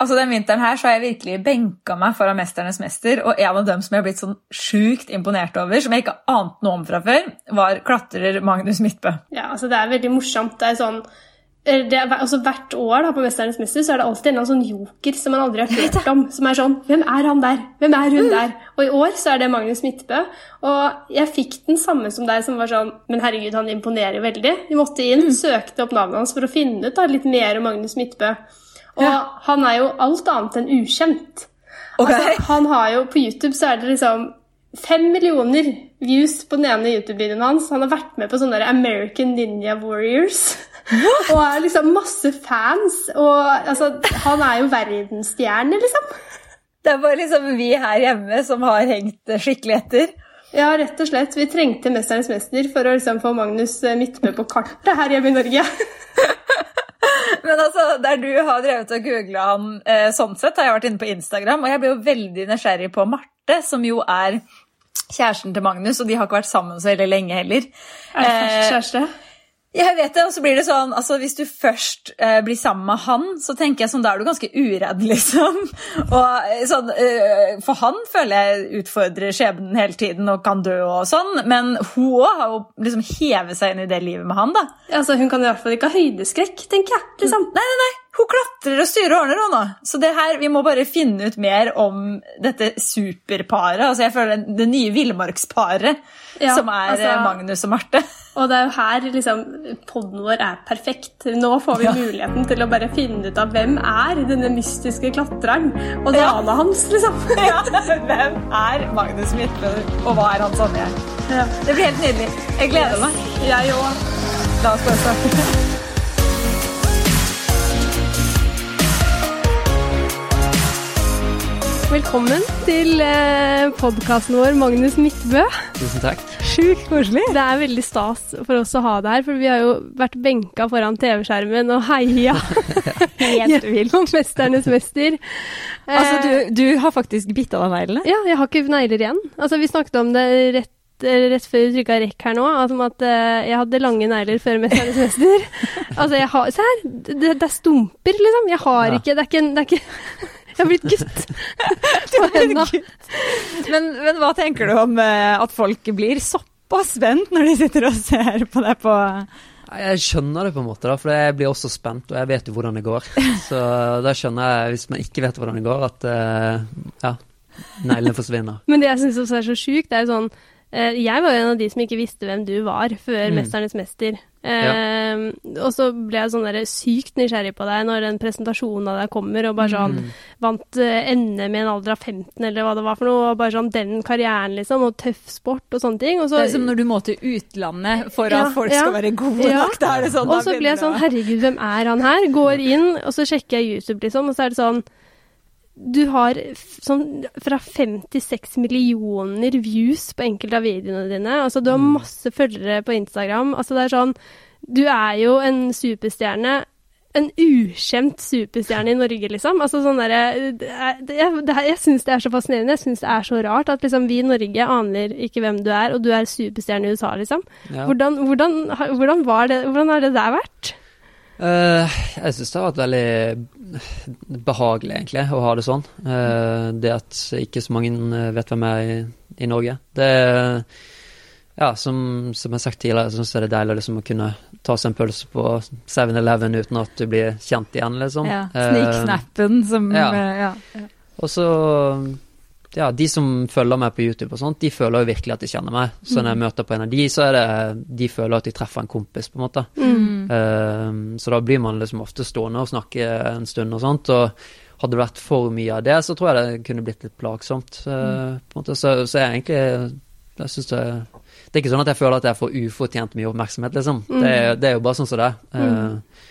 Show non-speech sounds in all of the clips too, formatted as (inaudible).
Altså, Den vinteren her så har jeg virkelig benka meg foran 'Mesternes mester', og en av dem som jeg har blitt sånn sjukt imponert over, som jeg ikke ante noe om fra før, var klatrer Magnus Midtbø. Ja, altså Det er veldig morsomt. Det er sånn det er, altså Hvert år da, på 'Mesternes mester' så er det alltid en eller annen sånn joker som man aldri har hørt om. Som er sånn Hvem er han der? Hvem er hun der? Og i år så er det Magnus Midtbø. Og jeg fikk den samme som deg, som var sånn Men herregud, han imponerer veldig. Vi måtte inn, søkte opp navnet hans for å finne ut da, litt mer om Magnus Midtbø. Og han er jo alt annet enn ukjent. Okay. Altså, han har jo, På YouTube så er det liksom fem millioner views på den ene YouTube-videoen hans. Han har vært med på sånne American Ninja Warriors. og er liksom masse fans. Og altså, han er jo verdensstjerne, liksom. Det er bare liksom vi her hjemme som har hengt skikkelig etter. Ja, rett og slett. Vi trengte 'Mesternes mester' for å liksom få Magnus Midtbø på kartet her hjemme i Norge. (laughs) (laughs) Men altså, der du har drevet og googla han eh, sånn sett, har jeg vært inne på Instagram, og jeg ble jo veldig nysgjerrig på Marte, som jo er kjæresten til Magnus, og de har ikke vært sammen så veldig lenge heller. Er det første kjæreste? Jeg vet det, og så blir det sånn altså Hvis du først eh, blir sammen med han, så tenker jeg sånn, da er du ganske uredd, (laughs) liksom. Og eh, sånn, eh, For han føler jeg utfordrer skjebnen hele tiden og kan dø og sånn, men hun òg har jo liksom hevet seg inn i det livet med han, da. Altså, Hun kan i hvert fall ikke ha høydeskrekk, tenker jeg. liksom. Nei, nei, nei. Hun klatrer og styrer og ordner, hun nå. Så det her, vi må bare finne ut mer om dette superparet. Altså, jeg føler det, det nye villmarksparet, Ja, som er altså- eh, Magnus og Marte. (laughs) Og det er jo her liksom, podden vår er perfekt. Nå får vi Ja. muligheten til å bare finne ut av hvem er denne mystiske klatreren, og Ja. navnet hans, liksom. (laughs) Ja, Hvem er Magnus Midtbø, og hva er han Sonje? Ja. Det blir helt nydelig. Jeg gleder meg. Jeg òg. La oss bare starte. Velkommen til eh, podkasten vår, Magnus Midtbø. Tusen takk. Sjukt koselig. Det er veldig stas for oss å ha deg her, for vi har jo vært benka foran TV-skjermen og heia (laughs) Helt vilt. gjennom 'Mesternes mester'. Altså, Eh, du, du har faktisk bitt av deg neglene? Ja, jeg har ikke negler igjen. Altså, vi snakket om det rett, rett før vi trykka rekk her nå, altså, at eh, jeg hadde lange negler før 'Mesternes mester'. (laughs) altså, jeg har Se her! Det, det er stumper, liksom. Jeg har Ja. ikke Det er ikke, det er ikke Jeg har blitt gutt. (laughs) På henda. Men, men hva tenker du om eh, at folk blir såpass spent når de sitter og ser på deg på Jeg skjønner det på en måte, da, for jeg blir også spent, og jeg vet jo hvordan det går. (laughs) Så da skjønner jeg, hvis man ikke vet hvordan det går, at eh, ja, neglene forsvinner. (laughs) Men det jeg syns også er så sjukt, det er jo sånn eh, Jeg var jo en av de som ikke visste hvem du var før Mm. 'Mesternes mester'. Eh, Og så ble jeg sånn der sykt nysgjerrig på deg når den presentasjonen av deg kommer, og bare sånn Mm. Vant eh, NM i en alder av 15, eller hva det var for noe. Og bare sånn den karrieren, liksom, og tøff sport og sånne ting. Og så, Det er som når du må til utlandet for Ja, at folk ja. skal være gode Ja. nok. Da er det sånn, og så ble jeg sånn Herregud, hvem er han her? Går inn, og så sjekker jeg YouTube, liksom, og så er det sånn Du har sånn fra 56 millioner views på enkelte av videoene dine. Altså, du har Mm. masse følgere på Instagram. Altså, det er sånn Du er jo en superstjerne. En ukjent superstjerne i Norge, liksom. Altså sånn derre Jeg, Jeg syns det er så fascinerende. Jeg syns det er så rart at liksom vi i Norge aner ikke hvem du er, og du er superstjerne i USA, liksom. Ja. Hvordan, hvordan, hvordan, var det, hvordan har det der vært? Eh, jeg syns det har vært veldig behagelig, egentlig, å ha det sånn. Uh, det at ikke så mange eh, vet hvem jeg er i, i Norge. Det Ja, som, som jeg har sagt tidligere, syns jeg det er deilig liksom, å kunne ta seg en pølse på 7-Eleven uten at du blir kjent igjen, liksom. ja, Sniksnappen som ja. eh, ja. Og så Ja, de som følger meg på YouTube og sånt, de føler jo virkelig at de kjenner meg. Så når jeg møter på en av de, så er det De føler at de treffer en kompis, på en måte. Mm. Uh, så da blir man liksom ofte stående og snakke en stund og sånt. Og hadde det vært for mye av det, så tror jeg det kunne blitt litt plagsomt. Uh, på en måte. Så, så jeg egentlig jeg synes det, det er ikke sånn at jeg føler at jeg får ufortjent mye oppmerksomhet, liksom. Det, er- det er jo bare sånn som det er. Eh,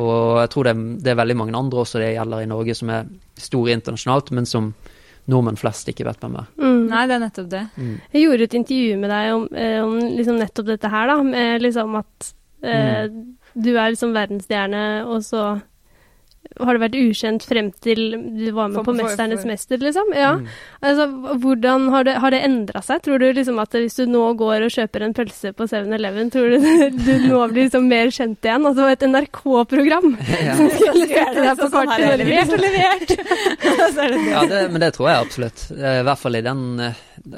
og jeg tror det, det er veldig mange andre også det gjelder i Norge, som er store internasjonalt, men som nordmenn flest ikke vet hvem er. Mm. Nei, det er nettopp det. Jeg gjorde et intervju med deg om, eh, om liksom nettopp dette her, da. Med liksom at eh, du er liksom verdensstjerne, og så har det vært ukjent frem til du var med For- på 'Mesternes for- mester', liksom? Ja. Altså, hvordan har det, har det endra seg? Tror du liksom at hvis du nå går og kjøper en pølse på 7-Eleven, tror du (laughs) du nå blir liksom mer kjent igjen? Altså et NRK-program (laughs) Ja. som skulle sette deg på i Norge? levert og (laughs) levert. Det det. Ja, det, men det tror jeg absolutt. Eh, I hvert fall i den, eh,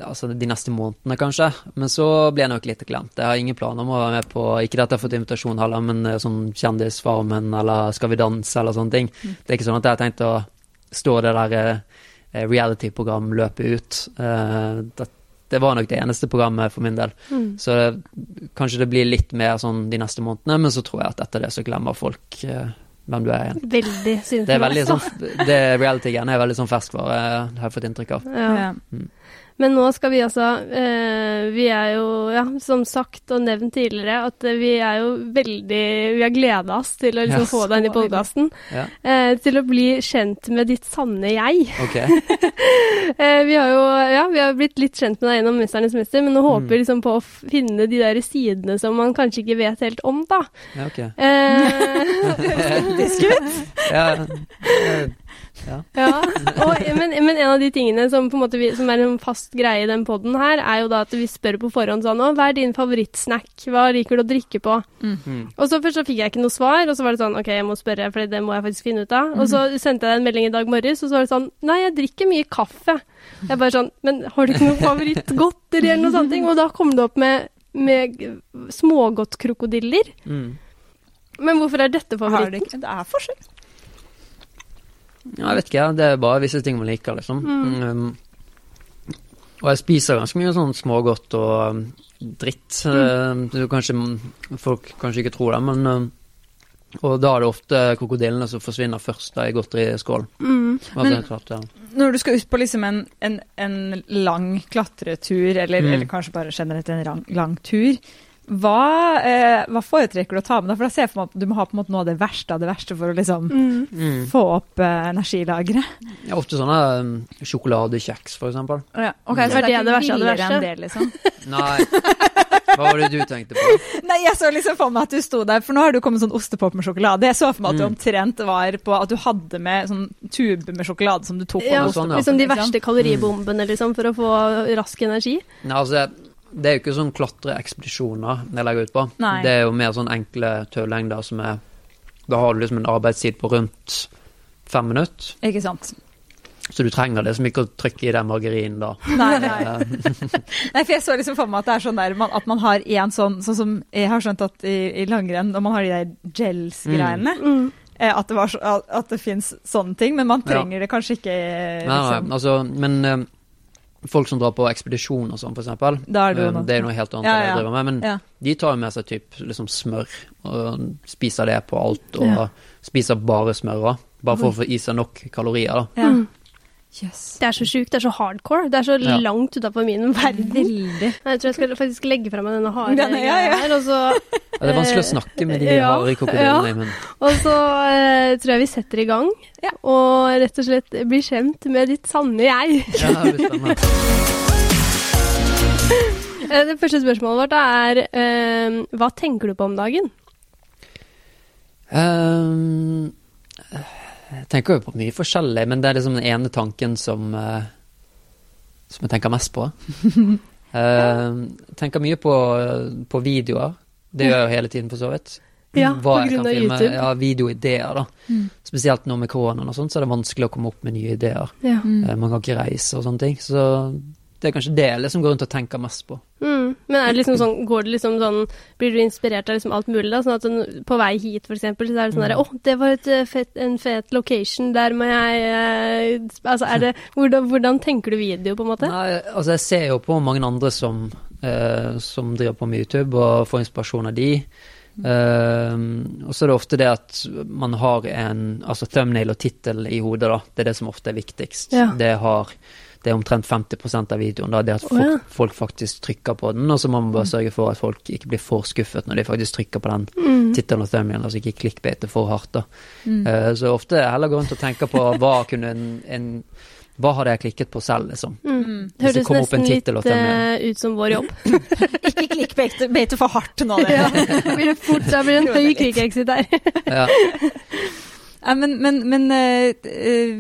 altså de neste månedene, kanskje. Men så blir jeg nok litt glemt. Jeg har ingen planer om å være med på Ikke at jeg har fått invitasjon heller, men eh, sånn Kjendisfarmen eller Skal vi danse eller sånne ting. Det er ikke sånn at jeg har tenkt å stå det der eh, reality-program-løpet ut. Eh, det, det var nok det eneste programmet for min del. Mm. Så det, kanskje det blir litt mer sånn de neste månedene, men så tror jeg at etter det så glemmer folk eh, hvem du er igjen. Veldig synes Det er veldig sånn, det reality-greiene er veldig sånn ferskvare, har jeg fått inntrykk av. Ja. Ja. Men nå skal vi altså eh, Vi er jo, ja, som sagt og nevnt tidligere, at eh, vi er jo veldig Vi har gleda oss til å liksom Ja. få deg inn i podkasten. Ja, Eh, til å bli kjent med ditt sanne jeg. ok. (laughs) Eh, vi har jo ja, vi har blitt litt kjent med deg gjennom 'Mesternes mester', men nå håper vi liksom på å finne de der sidene som man kanskje ikke vet helt om, da. Ja, ok. Eh, (laughs) (laughs) Ja, eh, ja. Ja, og, men, men en av de tingene som, på en måte vi, som er en fast greie i den poden her, er jo da at vi spør på forhånd sånn Å, hva er din favorittsnack? Hva liker du å drikke på? Mm. Og så først så fikk jeg ikke noe svar, og så var det sånn OK, jeg må spørre, for det må jeg faktisk finne ut av. Og så sendte jeg deg en melding i dag morges, og så var det sånn Nei, jeg drikker mye kaffe. Jeg bare sånn Men har du ikke noe favorittgodteri eller noe sånt? Og da kom det opp med, med smågodtkrokodiller. Mm. Men hvorfor er dette favoritten? det, det er forskjell. Ja, jeg vet ikke, det er bare visse ting man liker, liksom. Mm. Og jeg spiser ganske mye sånn smågodt og um, dritt. Mm. er kanskje, folk kanskje ikke tror det, men uh, Og da er det ofte krokodillene som forsvinner først da i godteriskålen. Mm. Men- klart, ja. Når du skal ut på liksom en, en, en lang klatretur, eller, Mm. eller kanskje bare generelt en lang, lang tur, hva, eh, hva foretrekker du å ta med deg? For da ser jeg for meg at du må ha på en måte noe av det verste av det verste for å liksom Mm. Mm. få opp eh, energilageret. ja ofte sånne um, sjokoladekjeks, for eksempel. Ja, ok, Mm. så Var det det er det verste av det verste? enn det, liksom. (laughs) Nei, hva var det du tenkte på? Nei, jeg så liksom for meg at du sto der, for nå har du kommet sånn ostepop med sjokolade. Jeg så for meg at du Mm. omtrent var på at du hadde med sånn tube med sjokolade som du tok Ja, over sånn, ja. liksom de verste kaloribombene, liksom, for å få rask energi. Nei, altså, det er jo ikke sånn klatreekspedisjoner jeg legger ut på. Nei. Det er jo mer sånn enkle tøllengder som er Da har du liksom en arbeidstid på rundt fem minutter, Ikke sant. så du trenger liksom ikke å trykke i den margarinen da. Nei, nei. (laughs) Eh, (laughs) Nei, for jeg så liksom for meg at det er sånn der, man, at man har en sånn, sånn som jeg har skjønt at i, i langrenn, når man har de der gels-greiene, Mm. Mm. at det, var at- det fins sånne ting, men man Ja. trenger det kanskje ikke, Liksom. Nei, nei, liksom. altså, men eh, folk som drar på ekspedisjon og sånn, for eksempel, er eh, noe. det er jo noe helt annet Ja, enn det ja. jeg driver med, men Ja. de tar jo med seg typ liksom smør, og spiser det på alt, og Ja. spiser bare smør òg. bare for å få i seg nok kalorier da. Mm. Det er så sjukt, det er så hardcore. Det er så Ja. langt utafor min verden. Veldig. Jeg tror jeg skal faktisk legge fra meg denne harde Den er- ja, ja. her, og så, Ja, det er vanskelig å snakke med de Ja, harde krokodillene, men og så uh, tror jeg vi setter i gang. Ja. Og rett og slett blir kjent med ditt sanne jeg. ja, det. (laughs) Eh, Det første spørsmålet vårt er uh, hva tenker du på om dagen? Ehm, jeg tenker jo på mye forskjellig, men det er liksom den ene tanken som uh, Som jeg tenker mest på. Uh, (laughs) tenker mye på, på videoer. Det gjør jeg jo hele tiden, for så vidt. Ja, Hva på grunn kan av filme. YouTube. Ja, videoideer, da. Mm. Spesielt nå med koronaen og sånt, så er det vanskelig å komme opp med nye ideer. Ja. Mm. Eh, man kan ikke reise og sånne ting. Så det er kanskje det jeg liksom går rundt og tenker mest på. Mm. Men er det liksom sånn, går det liksom sånn Blir du inspirert av liksom alt mulig? da? Sånn at den- på vei hit, for eksempel, så er det sånn derre Å, det var et, eh, fett, en fet location, der må jeg eh, Altså, er det hvordan, hvordan tenker du video, på en måte? Nei, altså jeg ser jo på mange andre som, eh, som driver på med YouTube, og får inspirasjon av de. Uh, og så er det ofte det at man har en altså thumbnail og tittel i hodet, da. Det er det som ofte er viktigst. Ja. Det, har, det er omtrent 50% av videoen, da. Det at folk, folk, ja. folk faktisk trykker på den, og så må man bare sørge for at folk ikke blir for skuffet når de faktisk trykker på den Mm. tittelen og thumbnailen, altså ikke klikkbeite for hardt, da. Mm. Uh, så ofte heller gå rundt og tenke på hva kunne en, en Hva hadde jeg klikket på selv, liksom. Mm. Mm. Hvis det kom opp en nesten litt thumbnail. eh, ut som vår jobb. (laughs) Ikke klikkbeite for hardt nå, det. ja. Blir det fort, da blir (laughs) det en høy klikkexit der. Ja. (laughs) Ja, men, men, men uh, eh,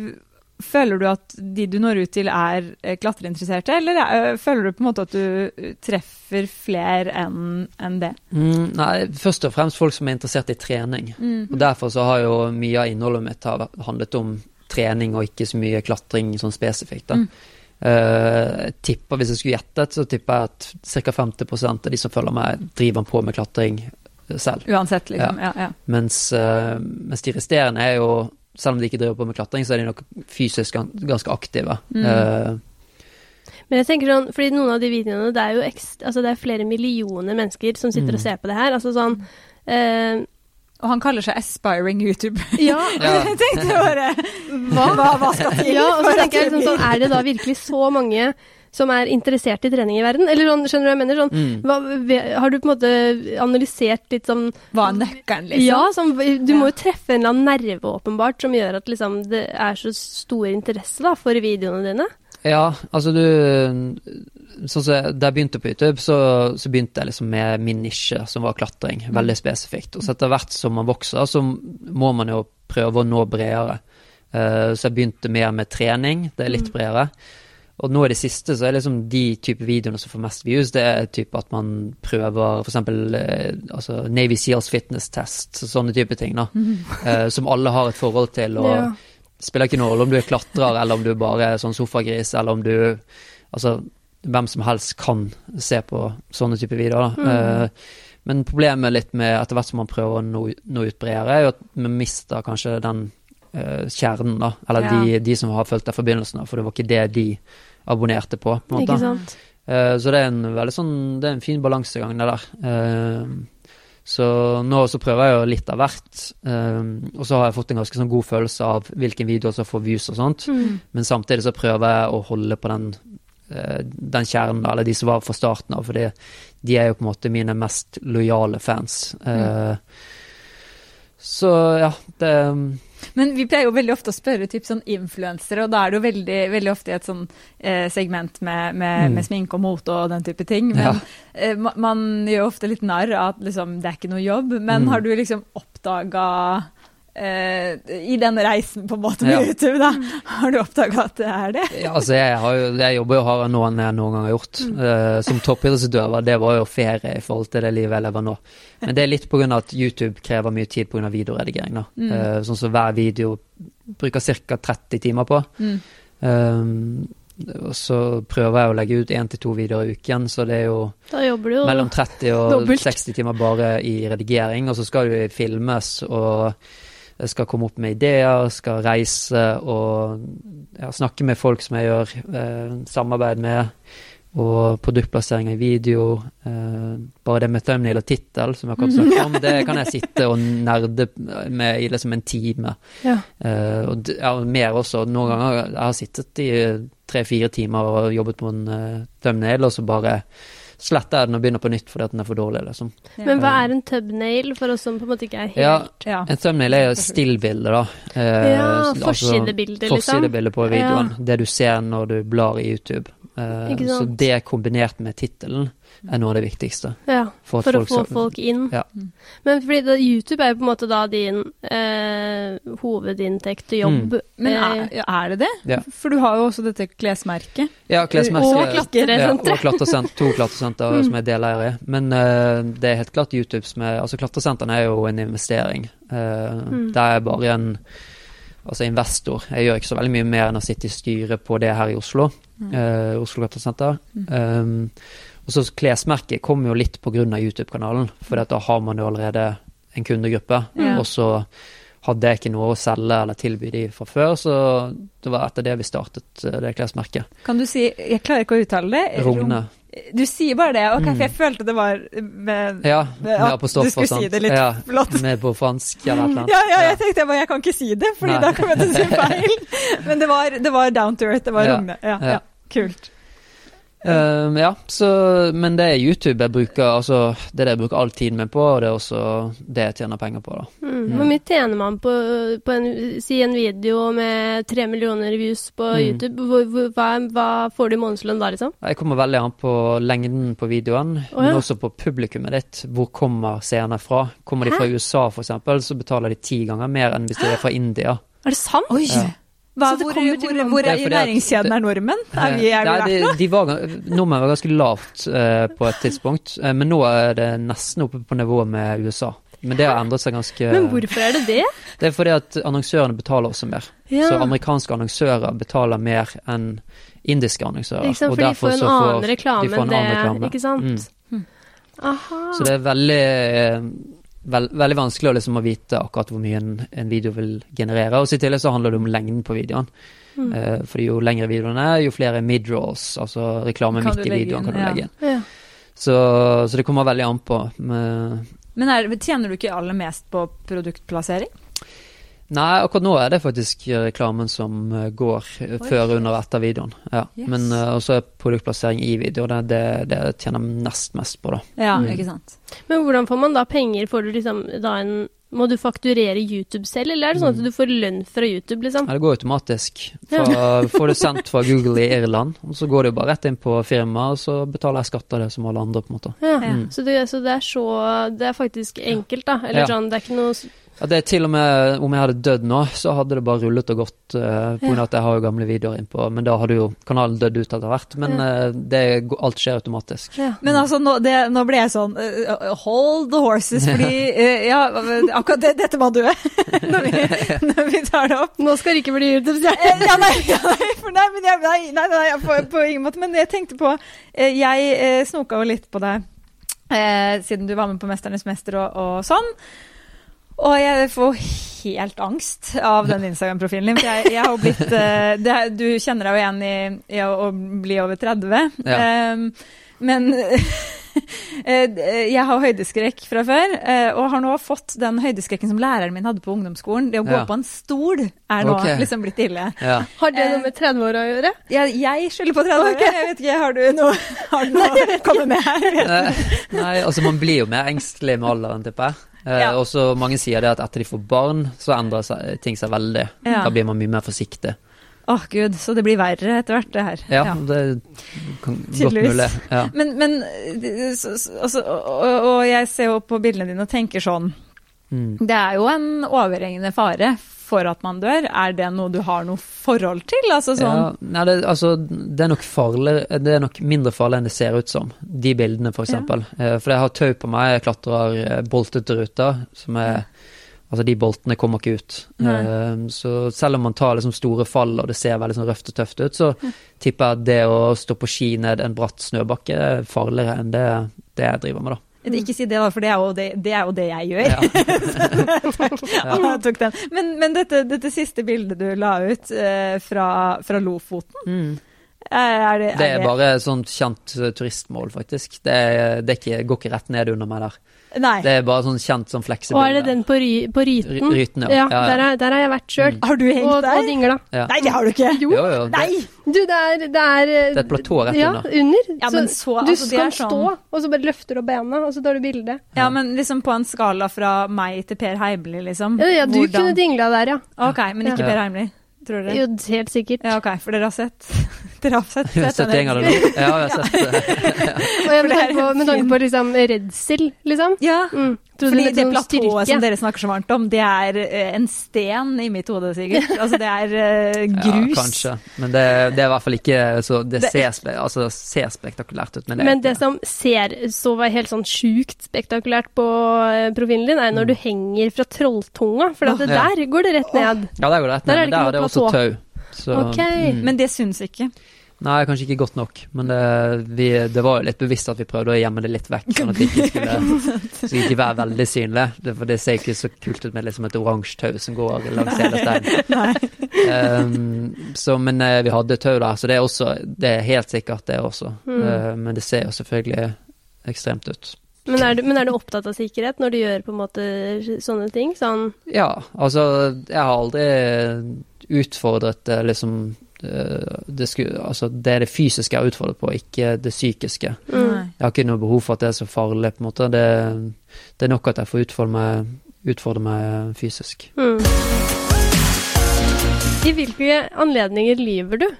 føler du at de du når ut til er eh, klatreinteresserte, eller eh, føler du på en måte at du eh, treffer flere enn en det? Mm, nei, først og fremst folk som er interessert i trening. Og Derfor så har jo mye av innholdet mitt handlet om trening og ikke så mye klatring sånn spesifikt. da. Mm. Uh, tipper, Hvis jeg skulle gjettet, så tipper jeg at ca. 50% av de som følger meg, driver på med klatring selv. Uansett, liksom. Ja. Ja, Mens, uh, mens de resterende er jo, selv om de ikke driver på med klatring, så er de nok fysisk ganske aktive. Eh, Men jeg tenker sånn, fordi noen av de videoene, det er jo ekst, altså det er flere millioner mennesker som sitter Mm. og ser på det her. Altså sånn uh, Og han kaller seg aspiring YouTube. (laughs) Ja. (laughs) Jeg tenkte bare Hva, hva, hva skal til? ja og så tenker jeg liksom sånn, er det da virkelig så mange som er interessert i trening i verden? Eller sånn, skjønner du hva jeg mener? Sånn, mm. hva, har du på en måte analysert litt sånn Hva er nøkkelen, liksom? Ja, sånn, du må jo treffe en eller annen nerve, åpenbart, som gjør at liksom, det er så stor interesse da, for videoene dine. Ja, altså du Sånn som Da jeg begynte på YouTube, så, så begynte jeg liksom med min nisje, som var klatring. Veldig spesifikt. Og så etter hvert som man vokser, så må man jo prøve å nå bredere. Uh, så jeg begynte mer med trening, det er litt bredere. Og nå i det siste så er liksom de type videoene som får mest views, det er type at man prøver f.eks. Eh, altså Navy Seals fitness test, sånne type ting, da. Eh, som alle har et forhold til. og Ja. spiller ikke noen rolle om du er klatrer, eller om du bare er sånn sofagris, eller om du Altså, hvem som helst kan se på sånne type videoer. da. Eh, men problemet litt med etter hvert som man prøver å nå, nå ut bredere, er jo at man mister kanskje den eh, kjernen, da. Eller de, de som har fulgt deg fra begynnelsen av, for det var ikke det de abonnerte på. på en måte. Ikke sant? Uh, Så det er en veldig sånn Det er en fin balansegang, det der. Uh, Så nå så prøver jeg jo litt av hvert. eh, Og så har jeg fått en ganske sånn god følelse av hvilken video som får views og sånt. Mm. Men samtidig så prøver jeg å holde på den, den kjernen, eller de som var fra starten av. For de er jo på en måte mine mest lojale fans. Mm. Så ja, det Men vi pleier jo veldig ofte å spørre typ sånn influensere, og da er det jo veldig, veldig ofte i et sånn eh, segment med, med, Mm. med sminke og mote og den type ting. Men Ja. eh, man, man gjør ofte litt narr av at liksom, det er ikke noe jobb. Men Mm. har du liksom oppdaga I den reisen på en måte med Ja. YouTube, da, har du oppdaga at det er det? Ja, altså jeg, har jo, jeg jobber jo hardere nå enn jeg noen gang har gjort. Eh, som toppidrettsutøver, det var jo ferie i forhold til det livet jeg lever nå. Men det er litt pga. at YouTube krever mye tid pga. videoredigering. da. Mm. Uh, sånn som hver video bruker ca. 30 timer på. Mm. Uh, og så prøver jeg å legge ut én til to videoer i uken, så det er jo Da du jo mellom 30 og Dobbelt. 60 timer bare i redigering. Og så skal det filmes, og skal komme opp med ideer, skal reise og ja, snakke med folk som jeg gjør eh, samarbeid med. Og produktplassering i video. Eh, bare det med thumbnail og tittel, som jeg akkurat snakket om, det kan jeg sitte og nerde med i liksom en time. Ja. Eh, og ja, mer også. Noen ganger jeg har sittet i tre-fire timer og jobbet på en uh, thumbnail, og så bare sletter den og begynner på nytt fordi at den er for dårlig, liksom. Men hva er en tubnail, for oss som på en måte ikke er helt Ja, Ja. en thumbnail er jo stillbilde, da. Eh, Ja, altså, liksom. Forsidebilde på videoen. Det du ser når du blar i YouTube. Eh, så det kombinert med tittelen er noe av det viktigste. Ja, For, for å få så, folk inn. Ja. Men fordi da, YouTube er jo på en måte da din eh, hovedinntekt og jobb. Men Eh, er, er det det? Ja. For du har jo også dette klesmerket. Ja, klesmerket. Og klatresenteret. Ja, og klatresenter, to klatresenter Mm. som jeg deleier i. Men eh, det er helt klart YouTube som er Altså, klatresentrene er jo en investering. Eh, Mm. Det er bare en altså investor. Jeg gjør ikke så veldig mye mer enn å sitte i styret på det her i Oslo. eh, Oslo Klatresenter. Um, og så klesmerket kommer jo litt av YouTube-kanalen, for da har man jo allerede en kundegruppe. Ja. Og så hadde jeg ikke noe å selge eller tilby de fra før, så det var etter det vi startet eh, det klesmerket. Kan du si Jeg klarer ikke å uttale det. Rogne. Du sier bare det, ok, Mm. for jeg følte det var med Ja, med at apostrof du skulle si det litt ja, flott. med på fransk eller noe. (laughs) Ja, ja, jeg tenkte jeg bare, jeg kan ikke si det, Nei. da kommer jeg til å si feil. (laughs) Men det var, det var down to earth, det var Ja, Rogne. Ja, ja. ja. Kult. Um, ja, så, men det er YouTube jeg bruker altså, det er det jeg bruker all tiden min på, og det er også det jeg tjener penger på. da. Mm. Hvor mye tjener man på, på en, si en video med tre millioner views på Mm. YouTube? Hvor, hvor, hva, hva får du i månedslønn da, liksom? Jeg kommer veldig an på lengden på videoen, oh, ja. men også på publikummet ditt. Hvor kommer seerne fra? Kommer de fra USA f.eks., så betaler de ti ganger mer enn hvis de er fra India. Er det sant? Oi! Ja. Hva, Så det hvor, kommer til hvor, hvor er i næringskjeden er nordmenn? Er vi, er vi Nei, de, de var, nordmenn var ganske lavt uh, på et tidspunkt, uh, men nå er det nesten oppe på nivå med USA. Men det har endret seg ganske Men hvorfor er det det? Det er fordi at annonsørene betaler også mer. Ja. Så amerikanske annonsører betaler mer enn indiske annonsører. Ikke sant, for de får en annen reklame de får en enn det, reklame. ikke sant? Mm. Aha. Så det er veldig, eh, vel, veldig vanskelig å, liksom, å vite akkurat hvor mye en, en video vil generere. Og I tillegg så handler det om lengden på videoen. Mm. Uh, fordi jo lengre videoen er, jo flere mid-rolls, altså reklame midt i videoen, inn, kan du legge inn. Ja. Så, så det kommer veldig an på. Men, Men er, tjener du ikke aller mest på produktplassering? Nei, akkurat nå er det faktisk eh, reklamen som eh, går Oi. før, under og etter videoen. Ja. Yes. Men uh, også er produktplassering i videoer det, det, det tjener nest mest på, da. Ja, Mm. ikke sant. Men hvordan får man da penger? Får du liksom da en Må du fakturere YouTube selv, eller er det sånn at du får lønn fra YouTube, liksom? Ja, det går automatisk. Fra, får du sendt fra Google i Irland, og så går det jo bare rett inn på firmaet, og så betaler jeg skatt av det som alle andre, på en måte. Ja, Mm. så, det, så det er så Det er faktisk enkelt, da. Eller Ja. sånn, det er ikke noe Ja, det er til og med Om jeg hadde dødd nå, så hadde det bare rullet og gått. Uh, på grunn av at jeg har jo gamle videoer innpå, men da hadde jo kanalen dødd ut etter hvert. Men uh, det, alt skjer automatisk. ja. Men altså, nå, det, nå ble jeg sånn uh, Hold the horses, fordi uh, (laughs) Ja, akkurat det, dette må du (laughs) når, vi, når vi tar det opp. Nå skal det ikke bli YouTube-stjerne. Ja, nei, nei, for nei, men jeg, nei, nei, nei på, på ingen måte. Men jeg tenkte på Jeg snoka jo litt på deg eh, siden du var med på 'Mesternes mester' og, og sånn. Og jeg får helt angst av den Instagram-profilen din. For jeg, jeg har blitt eh, det, Du kjenner deg jo igjen i, i å, å bli over 30. Ja. Um, men (laughs) eh, jeg har høydeskrekk fra før, eh, og har nå fått den høydeskrekken som læreren min hadde på ungdomsskolen. Det å gå Ja. på en stol er nå okay. liksom blitt ille. Ja. Har det noe med 30-åra å gjøre? Jeg, jeg skylder på 30 år. Jeg vet ikke, har du noe, har du noe å komme med her? Nei, altså man blir jo mer engstelig med alderen, tipper jeg. Eh, Ja. Og så mange sier det at etter de får barn, så endrer seg, ting seg veldig. Ja. Da blir man mye mer forsiktig. Åh gud, så det blir verre etter hvert det her. Ja, det kan godt mulig. Ja. Men, men så, altså, og, og jeg ser jo på bildene dine og tenker sånn Mm. Det er jo en overhengende fare for at man dør. Er det noe du har noe forhold til? Altså sånn Ja, nei, det, altså, det er nok farlig, det er nok mindre farlig enn det ser ut som. De bildene, for eksempel. Eh, For jeg har tau på meg, jeg klatrer eh, boltete ruter, som er Altså, de boltene kommer ikke ut. Nei. Eh, Så selv om man tar liksom store fall og det ser veldig sånn røft og tøft ut, så tipper jeg at det å stå på ski ned en bratt snøbakke er farligere enn det, det jeg driver med, da. Ikke si det, da, for det er jo det, det, er jo det jeg gjør. Ja. (laughs) Ja. tok den. Men, men dette, dette siste bildet du la ut uh, fra, fra Lofoten, Mm. er, er det, Det er bare et sånt kjent eh, turistmål, faktisk. Det, det ikke, går ikke rett ned under meg der. Nei. Det er bare sånn kjent sånn Og fleksibil er det den på, ry, på Ryten? Ry- Ryten, ja. ja. Ja, ja. Der, er, der har jeg vært sjøl. Har du hengt Og, og der? dingla. Ja. Nei, det har du ikke! Jo, jo. jo Nei! Du, det er Det er, det er et platå rett ja, under. under. Ja, men så- du altså, er kan sånn- stå, og så bare løfter du opp bena, og så tar du bilde. Ja, men liksom på en skala fra meg til Per Heimli, liksom. Ja, ja, du Hvordan- kunne dingla der, ja. Ok, men ikke Ja. Per Heimli, tror dere? Jo, helt sikkert. Ja, ok, for dere har sett Dere har sett, sett denne- gjengen det nå. Ja, jeg har sett (laughs) det. Og jeg, med tanke på, med tanke på liksom redsel, liksom. Ja, Mm. Fordi det, det platået styrke. som dere snakker så varmt om, det er eh, en sten i mitt hode, sikkert. (laughs) Altså, det er Ja, grus. kanskje. Men det, det er i hvert fall ikke så Det, Det- ser, spe, altså, ser spektakulært ut, men det Men det som ser så var helt sånn sjukt spektakulært på eh, profilen din, er når du henger fra Trolltunga. For at det Ja. der går det rett ned. Ja, der går det rett Der ned, er men ikke der er det også tau. Så, Ok. mm. Men det syns ikke. Nei, kanskje ikke godt nok. Men det, vi, det var jo litt bevisst at vi prøvde å gjemme det litt vekk, sånn at det ikke skulle (laughs) så ikke være veldig synlig. Det, for det ser ikke så kult ut med liksom et oransje tau som går langs hele steinen. (laughs) Um, så, men eh, vi hadde tau der, så det er også Det er helt sikkert det også. Mm. Uh, men det ser jo selvfølgelig ekstremt ut. Men er, du, men er du opptatt av sikkerhet når du gjør på en måte sånne ting? Sånn Ja, altså Jeg har aldri utfordret det liksom eh, det, skulle, altså, det er det fysiske jeg er utfordret på, ikke det psykiske. Mm. Jeg har ikke noe behov for at det er så farlig, på en måte. Det, det er nok at jeg får utfordre meg, utfordre meg fysisk. Mm. I hvilke anledninger lyver du?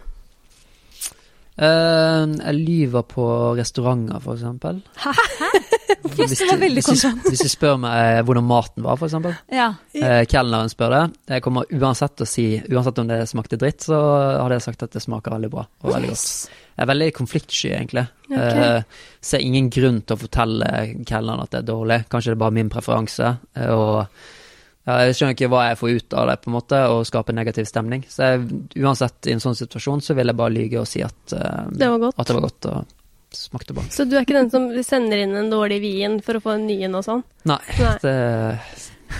Eh, jeg lyver på restauranter, for eksempel. (laughs) Hvis, det var veldig hvis, hvis du spør meg hvordan maten var, for eksempel. Ja. Uh, Kelneren spør det. Jeg kommer uansett til å si, uansett om det smakte dritt, så hadde jeg sagt at det smaker veldig bra og veldig godt. Jeg er veldig konfliktsky, egentlig. Okay. Uh, ser ingen grunn til å fortelle kelneren at det er dårlig. Kanskje det er bare min preferanse. eh, og jeg skjønner ikke hva jeg får ut av det, på en måte, å skape negativ stemning. Så jeg, uansett, i en sånn situasjon, så vil jeg bare lyge og si at, uh, Det var godt. at det var godt og smakte bra. Så du er ikke den som sender inn en dårlig vin for å få en ny en og sånn? Nei, Nei. det,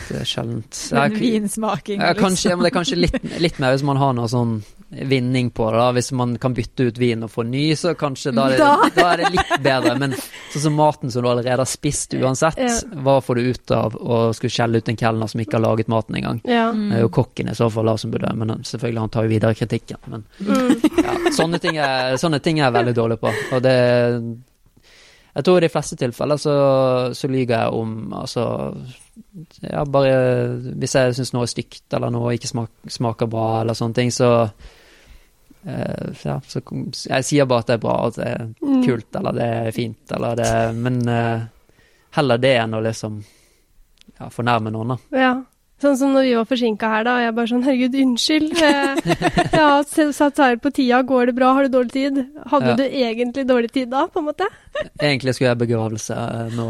det er sjeldent. (laughs) Men vinsmaking, Ja, kanskje, liksom. ja, det er kanskje litt, litt mer hvis man har noe sånn vinning på det. da Hvis man kan bytte ut vin og få ny, så kanskje da er det, da (laughs) er det litt bedre. Men sånn som maten som du allerede har spist uansett, hva får du ut av å skulle skjelle ut en kelner som ikke har laget maten engang? Ja. Det er jo kokken i så fall da som burde Men selvfølgelig han tar jo videre kritikken. Men Mm. ja, sånne, ting er, sånne ting er jeg veldig dårlig på. Og det Jeg tror i de fleste tilfeller så, så lyver jeg om altså Ja, bare hvis jeg syns noe er stygt, eller noe ikke smak, smaker bra, eller sånne ting, så Uh, Ja, så jeg sier bare at det er bra, at det er Mm. kult, eller det er fint, eller det Men uh, heller det enn å liksom ja, fornærme noen, da. Ja. Sånn som når vi var forsinka her, da, og jeg bare sånn Herregud, unnskyld. (laughs) Jeg, har satt her på tida, går det bra, har du dårlig tid? Hadde Ja. du egentlig dårlig tid da, på en måte? Egentlig skulle jeg begravelse eh, nå.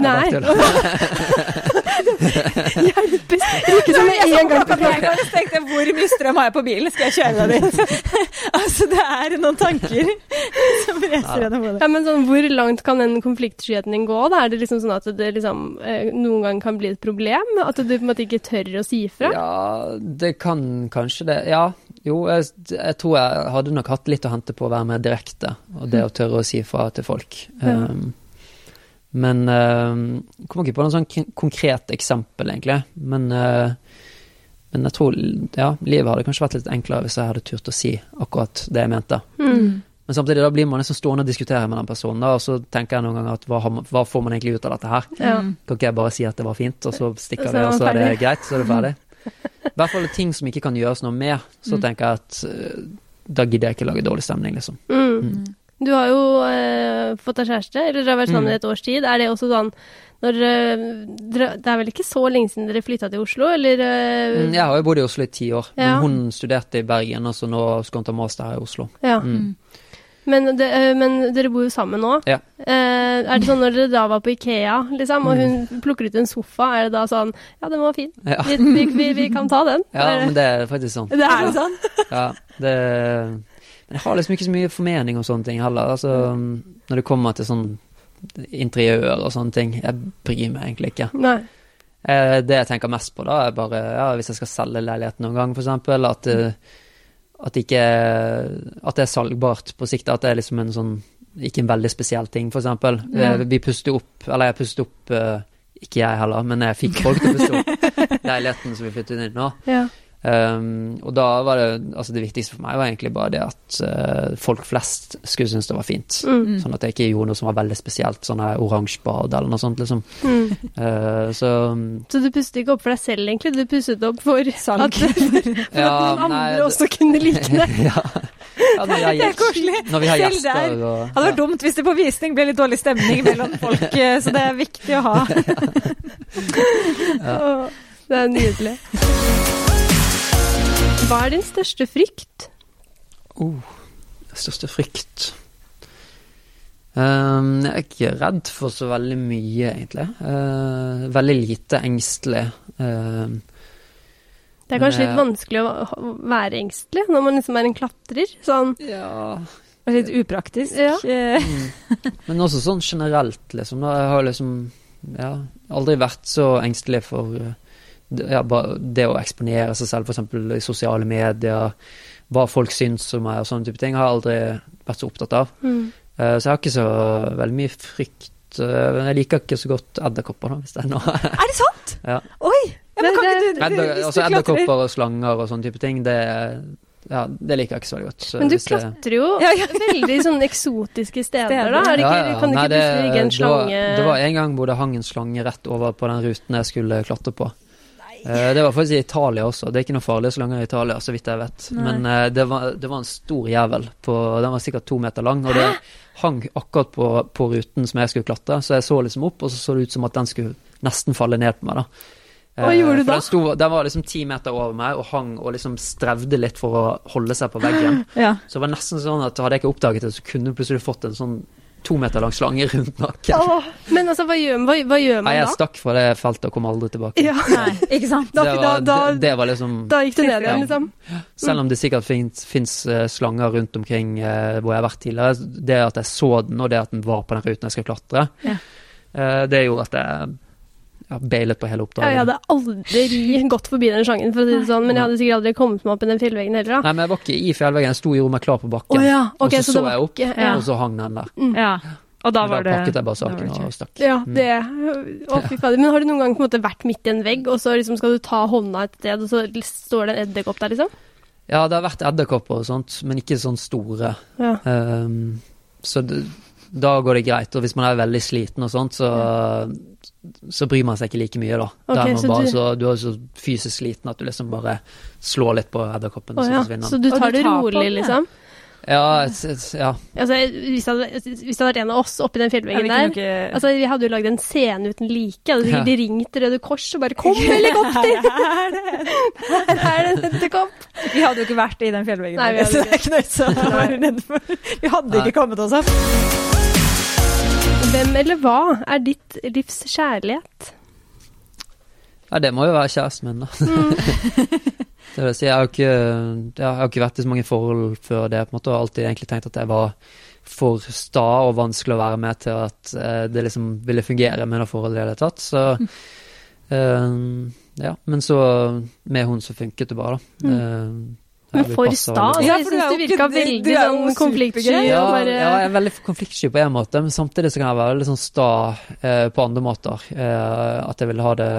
Nei. tull. (laughs) Hjelpes! Ikke som med en gang på Jeg bare tenkte hvor mye strøm har jeg på bilen, skal jeg kjøre deg dit? (laughs) altså, det er noen tanker som reiser gjennom hodet. Ja, men sånn, Hvor langt kan den konfliktskyheten din gå? da? Er det liksom sånn at det liksom, eh, noen gang kan bli et problem? At du på en måte ikke tør å si ifra? Ja, det kan kanskje det. Ja, jo, jeg, jeg tror jeg hadde nok hatt litt å hente på å være mer direkte, og det å tørre å si fra til folk. Ja. Um, men uh, jeg kommer ikke på noe sånn konkret eksempel, egentlig. Men, uh, men jeg tror ja, livet hadde kanskje vært litt enklere hvis jeg hadde turt å si akkurat det jeg mente. Mm. Men samtidig da blir man liksom stående og diskutere med den personen, da, og så tenker jeg noen ganger at hva, hva får man egentlig ut av dette her? Ja. Kan ikke jeg bare si at det var fint, og så stikker vi, og så er det greit, så er det ferdig. (laughs) I hvert fall ting som ikke kan gjøres noe med, så Mm. tenker jeg at eh, da gidder jeg ikke lage dårlig stemning, liksom. Mm. Du har jo eh, fått deg kjæreste, eller dere har vært sammen Mm. i et års tid. Er det også sånn når eh, dere, Det er vel ikke så lenge siden dere flytta til Oslo, eller? eh, Mm, Jeg har jo bodd i Oslo i ti år, Ja. men hun studerte i Bergen, og så nå skal hun ta master her i Oslo. Ja. Mm. Men, de, eh, men dere bor jo sammen nå. Ja. Eh, er det sånn når dere da var på Ikea, liksom, og Mm. hun plukker ut en sofa, er det da sånn Ja, den var fin. Ja. Vi, vi, vi, vi kan ta den. (laughs) ja, men det er faktisk sånn. (laughs) det Er jo det sånn. sånn? Ja, det Men jeg har liksom ikke så mye formening om sånne ting heller. Altså, når det kommer til sånn interiør og sånne ting, jeg bryr meg egentlig ikke. Nei. Eh, Det jeg tenker mest på da, er bare ja, hvis jeg skal selge leiligheten noen gang, eksempel, at, eh, at, ikke, at det er salgbart på sikt. At det er liksom en sånn Ikke en veldig spesiell ting, eksempel. Eh, Vi pustet opp, eller jeg pustet opp Ikke jeg heller, men jeg fikk folk til å puste opp (laughs) leiligheten som vi flyttet inn nå. Ja. Um, og da var det Altså, det viktigste for meg var egentlig bare det at uh, folk flest skulle synes det var fint. Mm. Sånn at jeg ikke gjorde noe som var veldig spesielt, sånn her oransje bad eller noe sånt, liksom. Mm. Uh, så Så du pustet ikke opp for deg selv, egentlig? Du pustet opp for Salg. at (laughs) for Ja, at noen andre også kunne like det? (laughs) ja. ja, når vi Det er koselig. Når vi har gjester og Det hadde vært dumt hvis det på visning ble litt dårlig stemning mellom (laughs) folk, eh, så det er viktig å ha. ja. Det er nydelig. Hva er din største frykt? oh, Største frykt Um, Jeg er ikke redd for så veldig mye, egentlig. Uh, veldig lite engstelig. Uh, Det er kanskje litt eh, vanskelig å være engstelig når man liksom er en klatrer. Sånn. ja Og Litt upraktisk. Ja. (laughs) Eh, mm. Men også sånn generelt, liksom. Da. Jeg har liksom ja, aldri vært så engstelig for ja, det å eksponere seg selv, f.eks. i sosiale medier, hva folk syns om meg og sånne type ting, har jeg aldri vært så opptatt av. Mm. Eh, Så jeg har ikke så veldig mye frykt. Men Jeg liker ikke så godt edderkopper, da, hvis det er noe. (laughs) Er det sant? Ja. Oi! Ja, men kan ikke du, Edder, du altså edderkopper og slanger og sånne type ting, det, ja, det liker jeg ikke så veldig godt. Så Men du klatrer jo Ja, ja. (laughs) veldig sånn eksotiske steder, Steder. da. Er det Ja, ikke, kan det du ikke ligge en det var, slange det var en gang hvor det hang en slange rett over på den ruten jeg skulle klatre på. Eh, Det var faktisk i Italia også. Det er ikke noe farlig så lenge i Italia, så vidt jeg vet. Nei. Men uh, det var, det var en stor jævel. På, den var sikkert to meter lang, og det hang akkurat på, på ruten som jeg skulle klatre. Så jeg så liksom opp, og så så det ut som at den skulle nesten falle ned på meg, da. Hva gjorde du da? Den, sto, den var liksom ti meter over meg og hang og liksom strevde litt for å holde seg på veggen. (gasps) Ja. Så det var nesten sånn at hadde jeg ikke oppdaget det, så kunne du plutselig fått en sånn to meter lang slange rundt nakken. Åh, Men altså, hva gjør, hva, hva gjør Nei, man jeg stakk fra det feltet og kom aldri tilbake. Ja, Nei, ikke sant? Da- det, var, da- det, det var liksom da gikk du ned igjen, Ja. liksom? Selv om det sikkert fins slanger rundt omkring eh, hvor jeg har vært tidligere, det at jeg så den, og det at den var på den ruten jeg skal klatre, Ja. eh, det gjorde at jeg ja, bailet på hele Ja, jeg hadde aldri gått forbi den sjangen, for å si det sånn, men jeg hadde sikkert aldri kommet meg opp i den fjellveggen heller, da. Nei, men jeg var ikke i fjellveggen, jeg sto og gjorde meg klar på bakken. bakken, ja, okay, og så så så var jeg opp, Ja. og så hang den der. Ja. Og da var da det pakket jeg bare saken og stakk. Ja, Mm. det Å, fy fader. Men har du noen gang på en måte vært midt i en vegg, og så liksom skal du ta hånda et sted, og så står det en edderkopp der, liksom? Ja, det har vært edderkopper og sånt, men ikke sånn store. Ja. Um, så det, da går det greit. Og hvis man er veldig sliten og sånt, så, så bryr man seg ikke like mye, da. Okay, er man så bare du- så, du er så fysisk sliten at du liksom bare slår litt på edderkoppen, oh, ja. så forsvinner den. Så du tar du det tar rolig, den, ja. liksom? Ja, et, et, ja. Altså, hvis det hadde, hvis det hadde vært en av oss oppi den fjellveggen vi der ikke Altså, Vi hadde jo lagd en scene uten like. Jeg hadde Ja. ringt Røde Kors og bare 'Kom, helikopter! (laughs) Her er det en edderkopp!' Vi hadde jo ikke vært i den fjellveggen, Nei, vi hadde så det er ikke noe vits å være redd for. Vi hadde ikke kommet oss opp. Hvem eller hva er ditt livs kjærlighet? ja, det må jo være kjæresten min, da. Mm. (laughs) det vil si, jeg har ikke, jeg har ikke vært i så mange forhold før det, på en måte, og alltid egentlig tenkt at jeg var for sta og vanskelig å være med til at eh, det liksom ville fungere med det forholdet i det hele tatt. Så eh, ja. Men så med hun så funket det bare, da. Eh, Men for sta? Altså, Ja, jeg syns du virka veldig sånn konfliktsky. ja, bare, ja, jeg er veldig konfliktsky på en måte, men samtidig så kan jeg være veldig sånn sta eh, på andre måter. Eh, at jeg vil ha det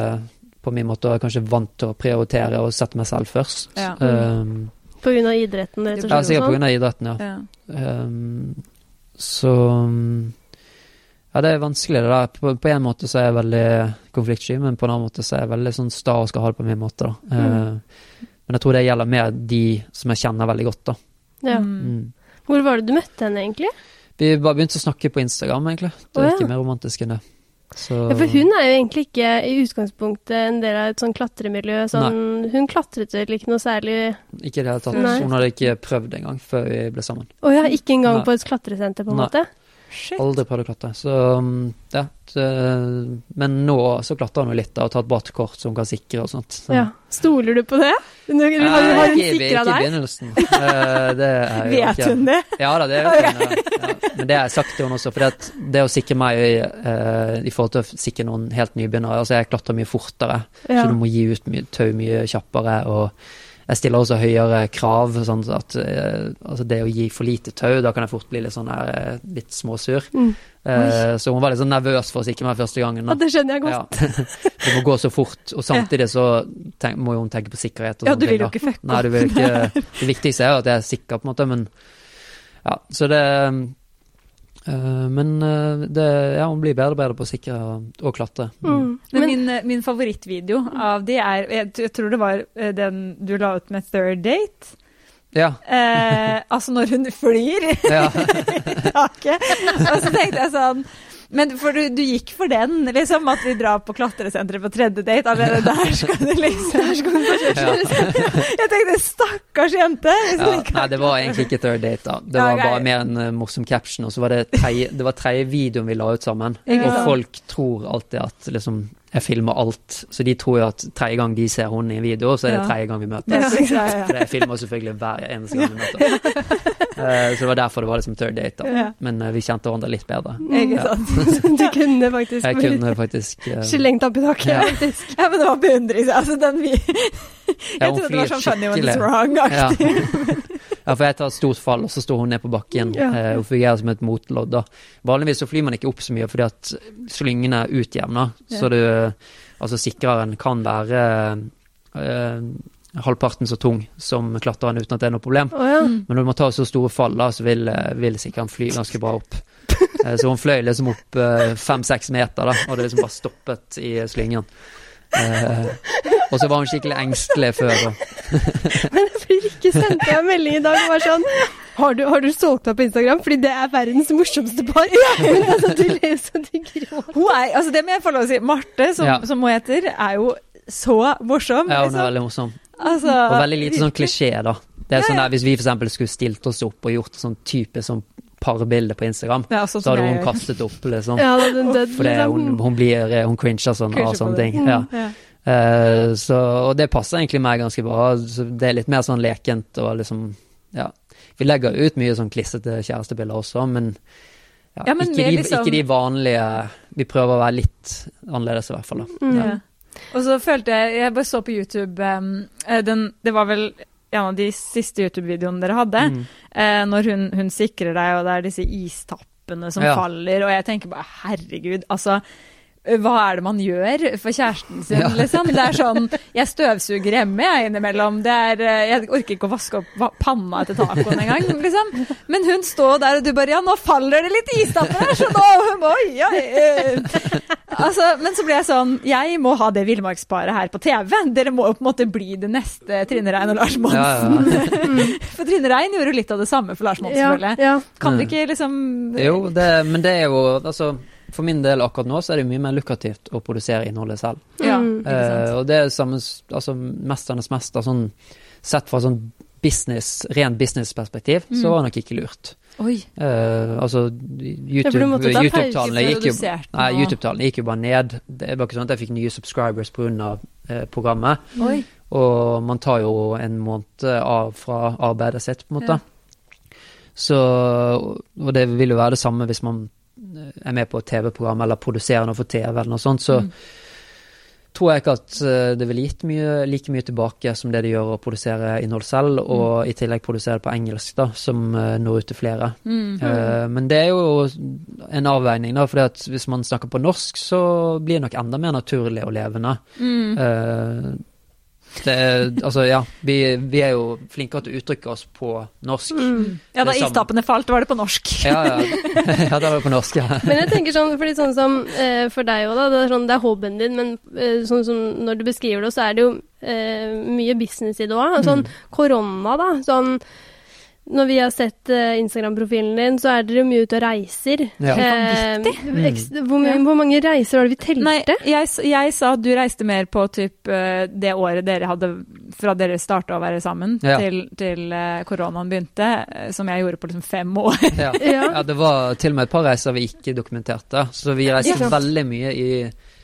på min måte, og er kanskje vant til å prioritere og sette meg selv først. Ja. Um, På grunn av idretten, rett og slett? ja, sikkert på grunn av idretten, ja. Ja. Um, så Ja, det er vanskelig, det der. På, på en måte så er jeg veldig konfliktsky, men på en annen måte så er jeg veldig sånn sta og skal ha det på min måte, da. Mm. Eh, men jeg tror det gjelder mer de som jeg kjenner veldig godt, da. Ja. Mm. Mm. Hvor var det du møtte henne, egentlig? Vi bare begynte å snakke på Instagram, egentlig. Det er oh, ja. ikke mer romantisk enn det. Så Ja, For hun er jo egentlig ikke i utgangspunktet en del av et sånn klatremiljø. Sånn, hun klatret vel ikke noe særlig ikke i det hele tatt. Nei. Hun hadde ikke prøvd engang før vi ble sammen. Å ja, ikke engang Nei. på et klatresenter, på en Nei. måte? Shit. Aldri prøvd å klatre. Så um, ja. Men nå så klatrer han jo litt, da, og tar et badekort som kan sikre og sånt. Så. Ja. Stoler du på det? Du, har, har hun sikra ikke i begynnelsen. Eh, det er jo Vet ikke- hun det? Ja da, det vet hun. ja. Men det har jeg sagt til henne også, for det, det å sikre meg i, i forhold til å sikre noen helt nybegynnere Altså, jeg klatrer mye fortere, så du må gi ut mye, tau mye kjappere, og jeg stiller også høyere krav, sånn at eh, altså det å gi for lite tau, da kan jeg fort bli litt sånn her, eh, litt småsur. Mm. Eh, så hun var litt sånn nervøs for å sikre meg første gangen. Ja, det skjønner jeg godt. Ja. (laughs) det må gå så fort, og samtidig så tenk, må jo hun tenke på sikkerhet. Ja, du vil jo ikke fucke Nei, du vil ikke (laughs) Det viktigste er jo at jeg er sikker, på en måte, men Ja, så det Men øh, det Ja, hun blir bedre og bedre på å sikre og, klatre. Mm. Men, Men, min, min favorittvideo av de er Jeg, jeg tror det var eh, den du la ut med Third Date. Ja. Eh, altså når hun flyr ja. (laughs) i taket. Og så tenkte jeg sånn men for du, du gikk for den, liksom, at vi drar på klatresenteret på tredje date. Allerede der skal du liksom der skal du få. Jeg tenkte stakkars jente. Ja, nei, det var egentlig ikke third date, da. Det var bare mer en uh, morsom caption, og så var det tredje, videoen vi la ut sammen. Og folk tror alltid at liksom jeg filmer alt, så de tror jo at tredje gang de ser henne i en video, så er det tredje gang vi møtes. Ja. For jeg filmer selvfølgelig hver eneste gang vi møtes. Eh, så det var derfor det var liksom third date, da. Ja. Men eh, vi kjente hverandre litt bedre. Ikke sant? (laughs) du kunne faktisk Jeg kunne faktisk uh, slengt opp i taket, Ja. faktisk. Ja, men det var beundring. Altså, den vi (laughs) Jeg trodde det var sånn funny when it's wrong. (laughs) Ja. for jeg tar et stort fall, og så står hun ned på bakken. Eh, hun fungerer som et motlodd. da. Vanligvis så flyr man ikke opp så mye fordi at slyngene er utjevna, Ja. så du Altså sikreren kan være eh, halvparten så tung som klatreren uten at det er noe problem. Oh, ja. Men når man tar så store fall, da, så vil, eh, vil sikkert han fly ganske bra opp. Eh, Så hun fløy liksom opp fem-seks meter, da, og det liksom bare stoppet i slyngen. Eh, og så var hun skikkelig engstelig før. (laughs) Men Rikke sendte jeg en melding i dag og var sånn har du, har du solgt deg på Instagram? Fordi det er verdens morsomste par. Men (laughs) altså, du ler så du gråter. Hun er, altså det må jeg få lov å si. Marte, som, Ja. som hun heter, er jo så morsom. Ja, hun er liksom. veldig morsom. Altså, Og veldig lite sånn klisjé, da. Det er sånn der, Hvis vi eksempel skulle stilt oss opp og gjort sånn type sånn parbilde på Instagram, Ja, sånn så hadde hun kastet opp, liksom. Ja, hun dødd, For hun, liksom. hun blir Hun cringer sånn av sånne ting. Ja. Ja. Uh, så, og det passer egentlig meg ganske bra. Så det er litt mer sånn lekent og liksom Ja. Vi legger ut mye sånn klissete kjærestebilder også, men, ja, Ja, men ikke, de, liksom- ikke de vanlige Vi prøver å være litt annerledes, i hvert fall. Mm. Ja. Og så følte jeg Jeg bare så på YouTube um, eh, den, Det var vel en av de siste YouTube-videoene dere hadde. Mm. uh, når hun, hun sikrer deg, og det er disse istappene som Ja. faller, og jeg tenker bare herregud, altså. Hva er det man gjør for kjæresten sin, Ja. liksom? Det er sånn Jeg støvsuger hjemme, jeg, innimellom. Det er, eh, jeg orker ikke å vaske opp panna etter tacoen engang, liksom. Men hun står der, og du bare Ja, nå faller det litt istapper her, så nå hun oi, Oi, ja, eh. Altså, men så ble jeg sånn Jeg må ha det villmarksparet her på TV. Dere må jo på en måte bli det neste Trine Rein og Lars Ja, Monsen. ja. For Trine Rein gjorde jo litt av det samme for Lars Monsen, Ja, føler jeg. ja. Kan du ikke liksom Jo, det, men det er jo altså For min del akkurat nå så er det mye mer lukrativt å produsere innholdet selv. Ja, Mm. Eh, og det er samme altså Mesternes mester, sånn sett fra sånn business, rent businessperspektiv, Mm. så var det nok ikke lurt. Oi. Eh, altså Ja, YouTube-tallene gikk Nei, nå. YouTube-tallene gikk jo bare ned. Det var ikke sånn at jeg fikk nye subscribers pga. Eh, programmet. Oi. Og man tar jo en måned av fra arbeidet sitt, på en måte. Så Og det vil jo være det samme hvis man eh, er med på et TV-program eller produserer noe for TV eller noe sånt, så Mm. tror jeg ikke at eh, det ville gitt mye, like mye tilbake som det det gjør å produsere innhold selv, og i tillegg produsere det på engelsk, da, som eh, når ut til flere. Mm. Uh, Men det er jo en avveining, da, for hvis man snakker på norsk, så blir det nok enda mer naturlig og levende. Mm. Det er, altså, ja, vi, vi er jo flinkere til å uttrykke oss på norsk. Mm. Ja, da det istappene falt, var det på norsk. Ja, ja. (laughs) ja, det var på norsk, ja. (laughs) Men jeg tenker sånn, fordi sånn som eh, for deg òg, da. Det er, sånn, det er hobbyen din, men eh, sånn som når du beskriver det, så er det jo eh, mye business i det òg. Sånn Mm. korona, da. Sånn når vi har sett uh, Instagram-profilen din, så er dere mye ute og reiser. Ja. Eh, Mm. hvor, mye- hvor mange reiser var det vi telte? Nei, jeg, jeg sa at du reiste mer på typ eh, det året dere hadde fra dere starta å være sammen Ja. til, til uh, koronaen begynte, som jeg gjorde på liksom fem år. (laughs) Ja. Ja. det var til og med et par reiser vi ikke dokumenterte, så vi reiste Ja. veldig mye i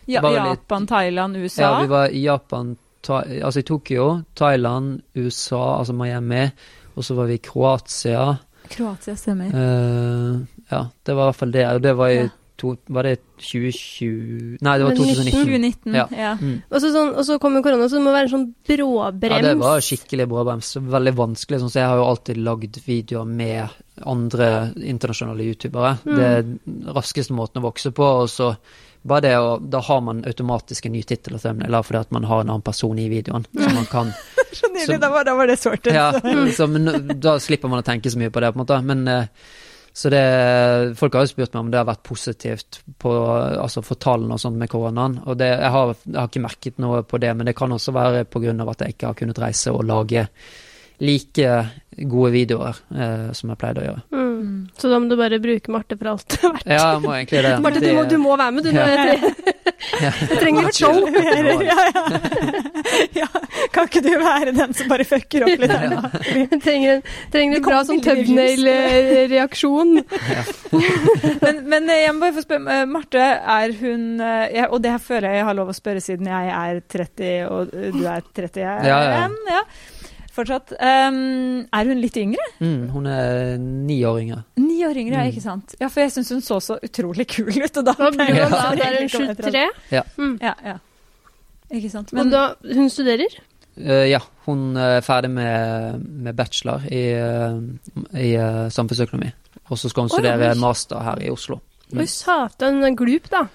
Ja, Bare litt- Japan, Thailand, USA. Ja, vi var i Japan, ta, altså i Tokyo, Thailand, USA, altså Miami, og så var vi i Kroatia. Kroatia stemmer. Uh, ja, det var i hvert fall det. Og det var i Ja. to, Var det 2020 Nei, det var Men 2019. 2019. Ja. Ja. Mm. Og så, sånn, og så kom jo korona, så det må være en sånn bråbrems. Ja, det var skikkelig bråbrems. Veldig vanskelig. Sånn, så jeg har jo alltid lagd videoer med andre internasjonale youtubere. Mm. Det er den raskeste måten å vokse på. Og så bare det å Da har man automatisk en ny tittel og thumbnail fordi at man har en annen person i videoen. som man kan (laughs) Så nydelig, da var, da var det sorted. Ja, så, (laughs) men da slipper man å tenke så mye på det, på en måte. Men eh, så det Folk har jo spurt meg om det har vært positivt på, altså for tallene og sånt med koronaen. Og det, jeg, har, jeg har ikke merket noe på det, men det kan også være pga. at jeg ikke har kunnet reise og lage like gode videoer eh, som jeg pleide å gjøre. Mm. Så da må du bare bruke Marte for alt. Ja, jeg må egentlig det. Marte, du må, du må være med, du. Nå. Ja. Jeg, tre- (laughs) Ja. jeg trenger et show. (laughs) ja, ja. ja, kan ikke du være den som bare fucker opp litt? her nå? Jeg trenger, en- trenger en bra sånn tubnail-reaksjon. (laughs) Men, men eh, jeg må bare få spørre, eh, Marte, er hun eh, jeg, Og det her føler jeg jeg har lov å spørre siden jeg er 30 og du er 31. Ja, ja. Ja. Fortsatt. Um, er hun litt yngre? Mm, hun er ni år yngre. Ni år yngre, Mm. ikke sant? Ja, for jeg syns hun så så utrolig kul ut. Og da (laughs) blir hun da? er hun 23? Ja. Mm. Ja, ja. Ikke sant. Men Men da, hun studerer? Uh, ja, hun er ferdig med, med bachelor i, uh, i uh, samfunnsøkonomi. Og så skal hun studere oi. master her i Oslo. Oi, satan, hun er glup, da.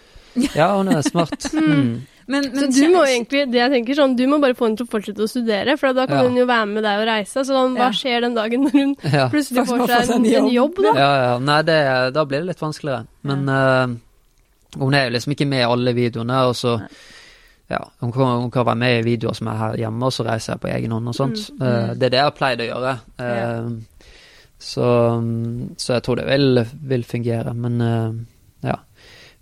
Ja, hun er smart. (laughs) Mm. Men, Så du må egentlig, det jeg tenker sånn, du må bare få henne til å fortsette å studere, for da kan Ja. hun jo være med deg og reise. Så sånn, hva Ja. skjer den dagen når hun Ja. plutselig får seg en, en jobb, da? Ja, ja. Nei, det, da blir det litt vanskeligere. Men uh, hun er jo liksom ikke med i alle videoene, og så ja, hun kan, hun kan være med i videoer som er her hjemme, og så reiser jeg på egen hånd og sånt. Eh, det er det jeg har pleid å gjøre. Eh, så, så jeg tror det vil, vil fungere, men.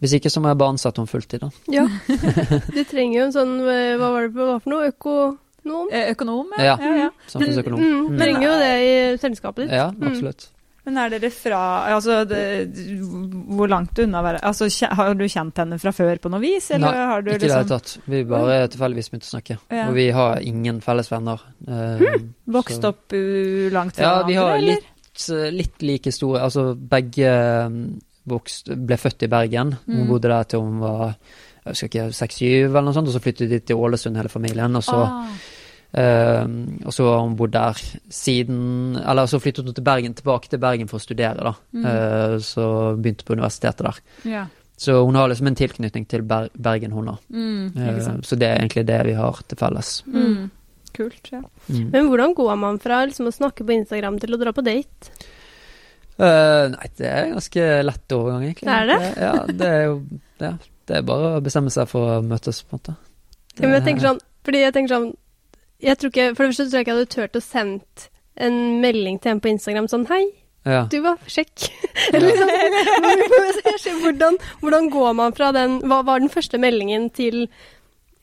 Hvis ikke så må jeg bare ansette henne fulltid, da. Ja. (laughs) Du trenger jo en sånn, eh, hva var det hva for noe, økonom? Eh, Økonom, Ja. ja. ja. Samfunnsøkonom. Mm, Mm. trenger jo det i selskapet ditt. Ja, absolutt. Men er dere fra Altså, det, hvor langt unna være Altså, har du kjent henne fra før på noe vis, eller Nei, har du Ikke i det liksom hele tatt. Vi bare tilfeldigvis begynte å snakke. Ja. Og vi har ingen felles venner. eh, vokst så- opp langt fra Ja, vi har hverandre, eller? litt, har litt like historie. Altså, begge mm, vokst, ble født i Bergen. Hun Mm. bodde der til hun var jeg husker ikke, seks-syv eller noe sånt, og så flyttet de til Ålesund hele familien. Og så, Ah, Uh, og så har hun bodd der siden Eller så flyttet hun til Bergen, tilbake til Bergen for å studere, da. Mm. Uh, så begynte på universitetet der. ja. Så hun har liksom en tilknytning til Ber Bergen, hun òg. Mm, uh, så det er egentlig det vi har til felles. Mm. Kult. ja. Mm. Men hvordan går man fra liksom, å snakke på Instagram til å dra på date? Eh, nei, det er en ganske lett overgang, egentlig. Det Er det? ja, det er jo ja, Det er bare å bestemme seg for å møtes, på en måte. Ja, men jeg tenker sånn, fordi jeg tenker sånn jeg tror ikke, For det første tror jeg ikke jeg hadde turt å sendt en melding til en på Instagram sånn Hei, Ja. du var sjekk. Eller liksom, (laughs) hvordan, hvordan går man fra den Hva var den første meldingen til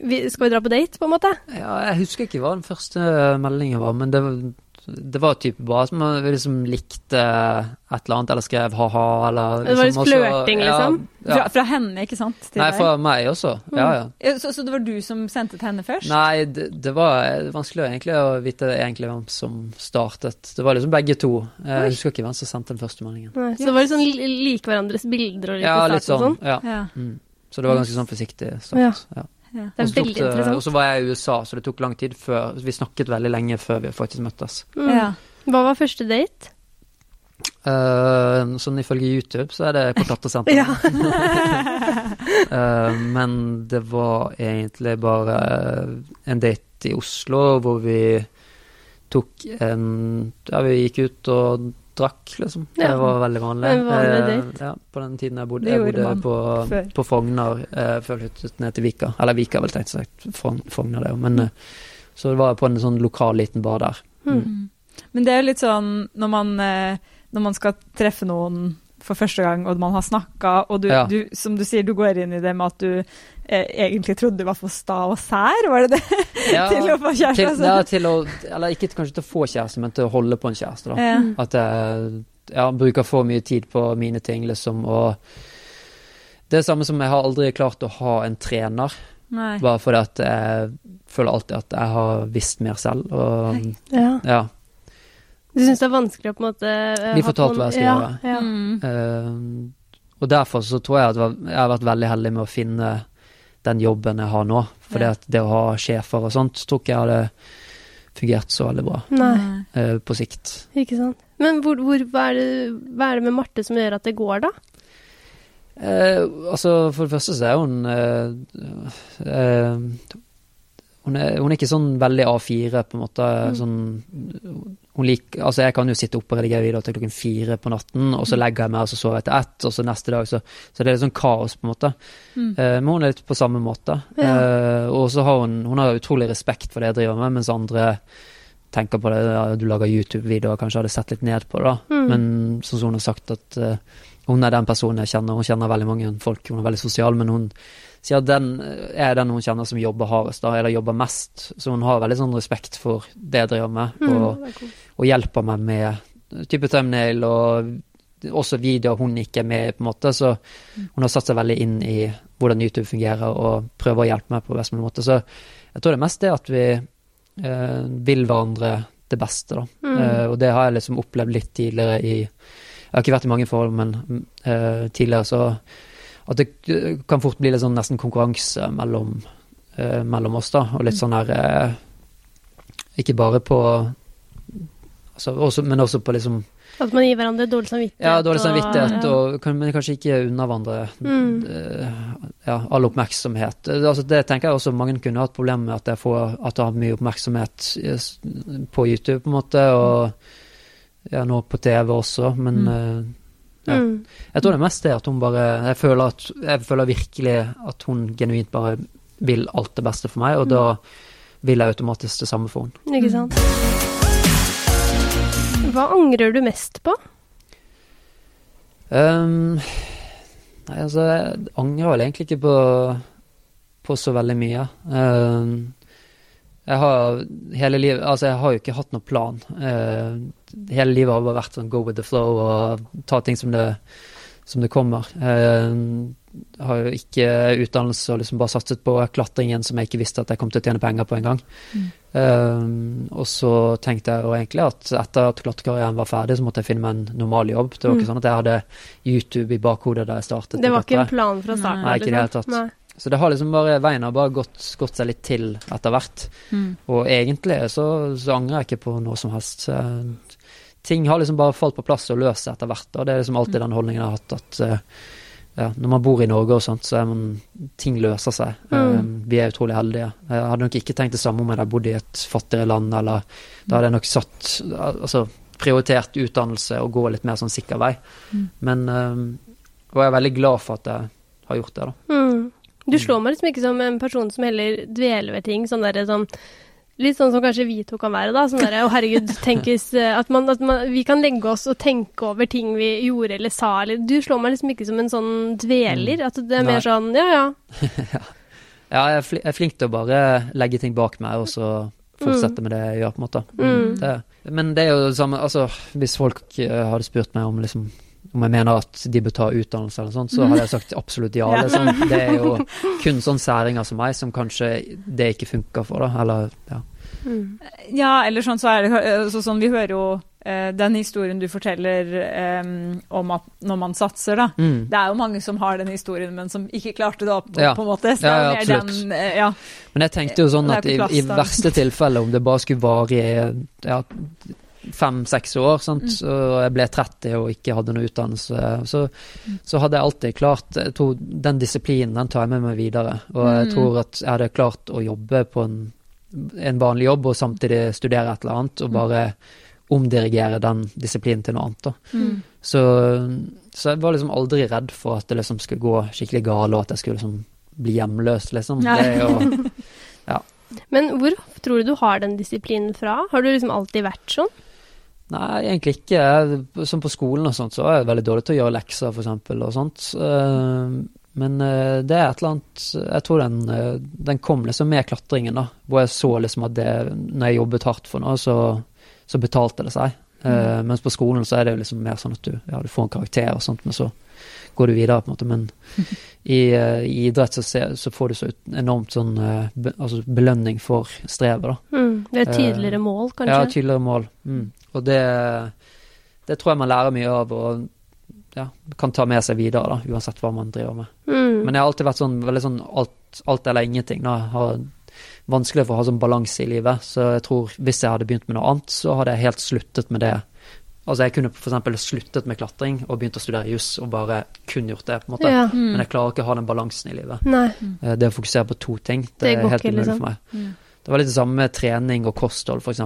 vi, Skal vi dra på date, på en måte? ja, jeg husker ikke hva den første meldingen var, men det var, det var typ bare som man liksom likte et eller annet, eller skrev ha-ha, eller Det var litt liksom, flørting, liksom? Ja, Fra, ja. fra henne, ikke sant? Til Nei, fra meg også. Ja, ja. Ja, Så, så det var du som sendte til henne først? Nei, det, det var vanskelig egentlig å vite egentlig hvem som startet. Det var liksom begge to. Jeg husker ikke hvem som sendte den første meldingen. Nei, så det var litt sånn like hverandres bilder og litt Ja, litt sånn, og sånn. Ja. Ja. Mm. Så det var ganske sånn forsiktig Ja. start. Ja. Ja. Det er også tok veldig det- Og så var jeg i USA, så det tok lang tid før Vi snakket veldig lenge før vi faktisk møttes. Mm. Ja. Hva var første date? Uh, sånn ifølge YouTube så er det kontaktersenter. (laughs) Ja. uh, (laughs) men det var egentlig bare en date i Oslo hvor vi tok en Ja, vi gikk ut og drakk, liksom. Ja. Det var veldig vanlig. En vanlig Eh, date. ja, på den tiden jeg bodde, jeg bodde på, på Frogner eh, før jeg flyttet ned til Vika. Eller Vika, vel tenkt sagt. Fognar, det jo. Men eh, så det var på en sånn lokal liten bar der. Mm. Men det er jo litt sånn når man, eh, når man skal treffe noen for første gang, og man har snakka, og du, Ja. du, som du sier, du går inn i det med at du eh, egentlig trodde du var for sta og sær, var det det? Ja, (laughs) til å få kjæreste? til, altså. ja, til å Eller ikke kanskje til å få kjæreste, men til å holde på en kjæreste, da. Ja. At jeg ja, bruker for mye tid på mine ting, liksom, og Det er det samme som jeg har aldri klart å ha en trener, Nei. bare fordi at jeg føler alltid at jeg har visst mer selv, og Ja. ja. Du syns det er vanskelig å på en måte eh, Bli fortalt hva jeg skal ja, gjøre. Ja. Mm. Uh, og derfor så tror jeg at jeg har vært veldig heldig med å finne den jobben jeg har nå, fordi Ja. det å ha sjefer og sånt, tror ikke jeg hadde fungert så veldig bra Nei, eh, på sikt. ikke sant. Men hvor, hvor, hva, er det, hva er det med Marte som gjør at det går, da? Eh, altså, for det første så er hun eh, eh, hun, er, hun er ikke sånn veldig A4, på en måte. Mm. Sånn, liker, altså jeg kan jo sitte oppe og redigere videoer til klokken fire på natten, og så legger jeg meg og så sover jeg til ett, og så neste dag så Så det er litt sånn kaos, på en måte. Mm. Eh, men hun er litt på samme måte. Ja. Eh, og så har hun Hun har utrolig respekt for det jeg driver med, mens andre tenker på det ja, Du lager YouTube-videoer, kanskje hadde sett litt ned på det, da. Mm. Men sånn som hun har sagt at uh, hun er den personen jeg kjenner. Hun kjenner veldig mange folk, hun er veldig sosial, men hun sier at den eh, er den hun kjenner som jobber hardest, da, eller jobber mest. Så hun har veldig sånn respekt for det jeg driver med, Mm, og, er cool. og hjelper meg med type thumbnail og også videoer hun ikke er med i, på en måte. Så hun har satt seg veldig inn i hvordan YouTube fungerer, og prøver å hjelpe meg på best mulig måte. Så jeg tror det er mest det at vi eh, vil hverandre det beste, da. Mm. Eh, og det har jeg liksom opplevd litt tidligere i Jeg har ikke vært i mange forhold, men eh, tidligere så At det eh, kan fort bli litt sånn nesten konkurranse mellom, eh, mellom oss, da. Og litt sånn her eh, Ikke bare på altså, også, Men også på liksom At man gir hverandre dårlig samvittighet. Ja, dårlig samvittighet, og, og, men kanskje ikke unna hverandre Mm. eh, ja, all oppmerksomhet. Altså, det tenker jeg også mange kunne hatt problemer med, at jeg får at jeg har mye oppmerksomhet på YouTube, på en måte, og ja, nå på TV også, men eh, ja. Mm. Jeg tror det meste er at hun bare Jeg føler, at, jeg føler virkelig at hun genuint bare vil alt det beste for meg, og da vil jeg automatisk det samme for henne. Ikke sant. Hva angrer du mest på? Um, nei, altså, jeg angrer vel egentlig ikke på, på så veldig mye. Um, jeg har hele livet Altså, jeg har jo ikke hatt noen plan. Uh, hele livet har bare vært sånn go with the flow og ta ting som det, som det kommer. Uh, har jo ikke utdannelse og liksom bare satset på klatringen som jeg ikke visste at jeg kom til å tjene penger på engang. Um, og så tenkte jeg jo egentlig at etter at klatrekarrieren var ferdig, så måtte jeg finne meg en normal jobb. Det var ikke sånn at jeg hadde YouTube i bakhodet da jeg startet. Det var ikke en plan fra starten? Nei, ikke i det hele liksom. tatt. Nei. Så det har liksom bare, veien har bare gått, gått seg litt til etter hvert. Mm. Og egentlig så, så angrer jeg ikke på noe som helst. Så, Ting har liksom bare falt på plass og løst seg etter hvert. Og det er liksom alltid den holdningen jeg har hatt, at eh, ja, når man bor i Norge og sånt, så er man, ting løser seg. Eh, Vi er utrolig heldige. Jeg hadde nok ikke tenkt det samme om jeg hadde bodd i et fattigere land, eller da hadde jeg nok satt Altså prioritert utdannelse og gå litt mer sånn sikker vei. Men eh, Og jeg er veldig glad for at jeg har gjort det, da. Mm. Du slår meg liksom ikke som en person som heller dveler ved ting. Sånn der, sånn Litt sånn som kanskje vi to kan være, da. Sånn derre å herregud, (laughs) tenkes eh, At, man, at man, vi kan legge oss og tenke over ting vi gjorde eller sa, eller Du slår meg liksom ikke som en sånn dveler. At det er Nei. mer sånn ja (laughs) ja. Ja, jeg er, jeg er flink til å bare legge ting bak meg, og så fortsette med det jeg gjør, på en måte. Mm. Det, men det er jo det samme Altså, hvis folk eh, hadde spurt meg om liksom om jeg mener at de bør ta utdannelse eller sånt, så hadde jeg sagt absolutt ja. Det er, sånn, Det er jo kun sånne særinger som meg som kanskje det ikke funker for, da. Eller ja. Ja, eller sånn så er det så sånn Vi hører jo eh, den historien du forteller eh, om at når man satser, da. Mm. Det er jo mange som har den historien, men som ikke klarte det opp, Ja. på en måte. Ja, ja, absolutt. den, eh, ja. Men jeg tenkte jo sånn at i, i verste tilfelle, om det bare skulle vare i ja, fem-seks år, sant? Mm. og jeg ble 30 og ikke hadde noe utdannelse, så, så hadde jeg alltid klart jeg tror Den disiplinen den tar jeg med meg videre. Og jeg Mm. tror at jeg hadde klart å jobbe på en, en vanlig jobb og samtidig studere et eller annet, og bare omdirigere den disiplinen til noe annet. da. Mm. Så, så jeg var liksom aldri redd for at det liksom skulle gå skikkelig galt, og at jeg skulle liksom bli hjemløs, liksom. Jo (laughs) Men hvor tror du du har den disiplinen fra? Har du liksom alltid vært sånn? Nei, egentlig ikke. Som på skolen og sånt, så er jeg veldig dårlig til å gjøre lekser, for eksempel, og sånt. Eh, Men eh, det er et eller annet Jeg tror den, eh, den kom liksom med klatringen, da. Hvor jeg så liksom at det Når jeg jobbet hardt for noe, så, så betalte det seg. Mm. Mens på skolen så er det jo liksom mer sånn at du, ja, du får en karakter og sånt, men så går du videre, på en måte. Men i, eh, i idrett så, ser, så får du så enormt sånn eh, be, altså belønning for strevet, da. Mm. Det er et tydeligere mål, kanskje? Ja, tydeligere mål. Mm. Og det, det tror jeg man lærer mye av, og ja, kan ta med seg videre, da, uansett hva man driver med. Mm. Men jeg har alltid vært sånn veldig sånn alt, alt eller ingenting. Da. Jeg har vanskelig for å ha sånn balanse i livet, så jeg tror hvis jeg hadde begynt med noe annet, så hadde jeg helt sluttet med det. Altså Jeg kunne f.eks. sluttet med klatring og begynt å studere juss og bare kun gjort det. på en måte. Ja. Men jeg klarer ikke å ha den balansen i livet. Nei. Eh, Det å fokusere på to ting, det, Det er helt umulig liksom. for meg. Mm. Det var litt det samme med trening og kosthold, f.eks.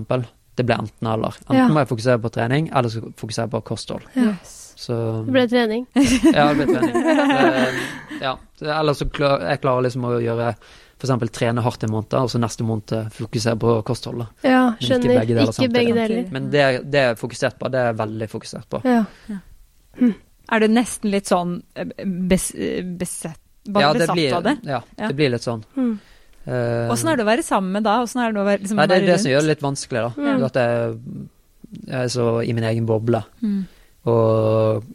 Det ble enten eller. Enten Ja. må jeg fokusere på trening, eller så fokusere på kosthold. Yes. Så Det ble trening. Ja, det ble trening. (laughs) Eh, ja. Eller så klar, jeg klarer liksom å gjøre f.eks. trene hardt en måned, og så neste måned fokusere på kostholdet. Ja, ikke skjønner. begge deler Ikke begge deler. Men det, det er fokusert på, det er veldig fokusert på. Ja. Er du nesten litt sånn eh, bes, eh, besett, bare Ja, besatt blir, av det? ja, Ja. det blir litt sånn. Mm. Eh, Åssen er det å være sammen med da? Åssen er det å være, liksom, Nei, det er det det som gjør det litt vanskelig, da. Mm. At jeg, jeg er så i min egen boble. Mm. Og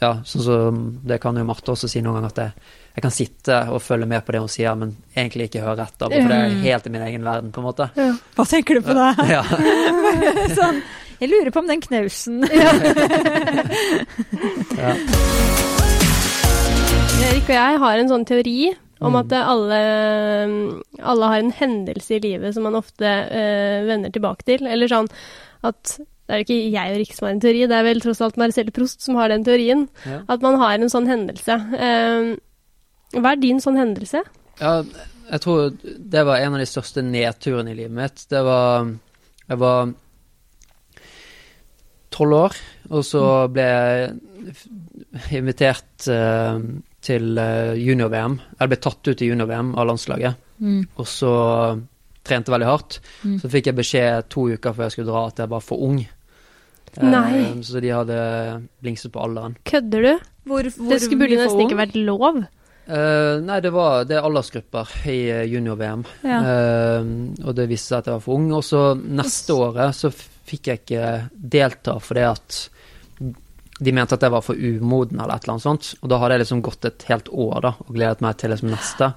ja, sånn som det kan jo Marte også si noen ganger, at jeg, jeg kan sitte og følge med på det hun sier, men egentlig ikke høre etter, for det er Mm. helt i min egen verden, på en måte. Ja. Hva tenker du på da? (laughs) Ja. (laughs) sånn, jeg lurer på om den knausen (laughs) ja. Erik og jeg har en sånn teori om Mm. at alle, alle har en hendelse i livet som man ofte øh, vender tilbake til. Eller sånn at Det er jo ikke jeg og Rikke som har en teori, det er vel tross alt Marcelle Prost som har den teorien. Ja. At man har en sånn hendelse. Eh, hva er din sånn hendelse? Ja, jeg tror det var en av de største nedturene i livet mitt. Det var Jeg var tolv år, og så ble jeg invitert eh, til eh, junior-VM. Jeg ble tatt ut i junior-VM av landslaget, Mm. og så trente veldig hardt. Mm. Så fikk jeg beskjed to uker før jeg skulle dra at jeg var for ung. Eh, Nei. Så de hadde blingset på alderen. Kødder du? Hvor, hvor det skulle burde nesten ung? ikke vært lov. Uh, nei, det var det er aldersgrupper i eh, junior-VM. Ja. Uh, og det viste seg at jeg var for ung. Og så neste året så fikk jeg ikke delta fordi at de mente at jeg var for umoden eller et eller annet sånt. Og da hadde jeg liksom gått et helt år da og gledet meg til liksom neste.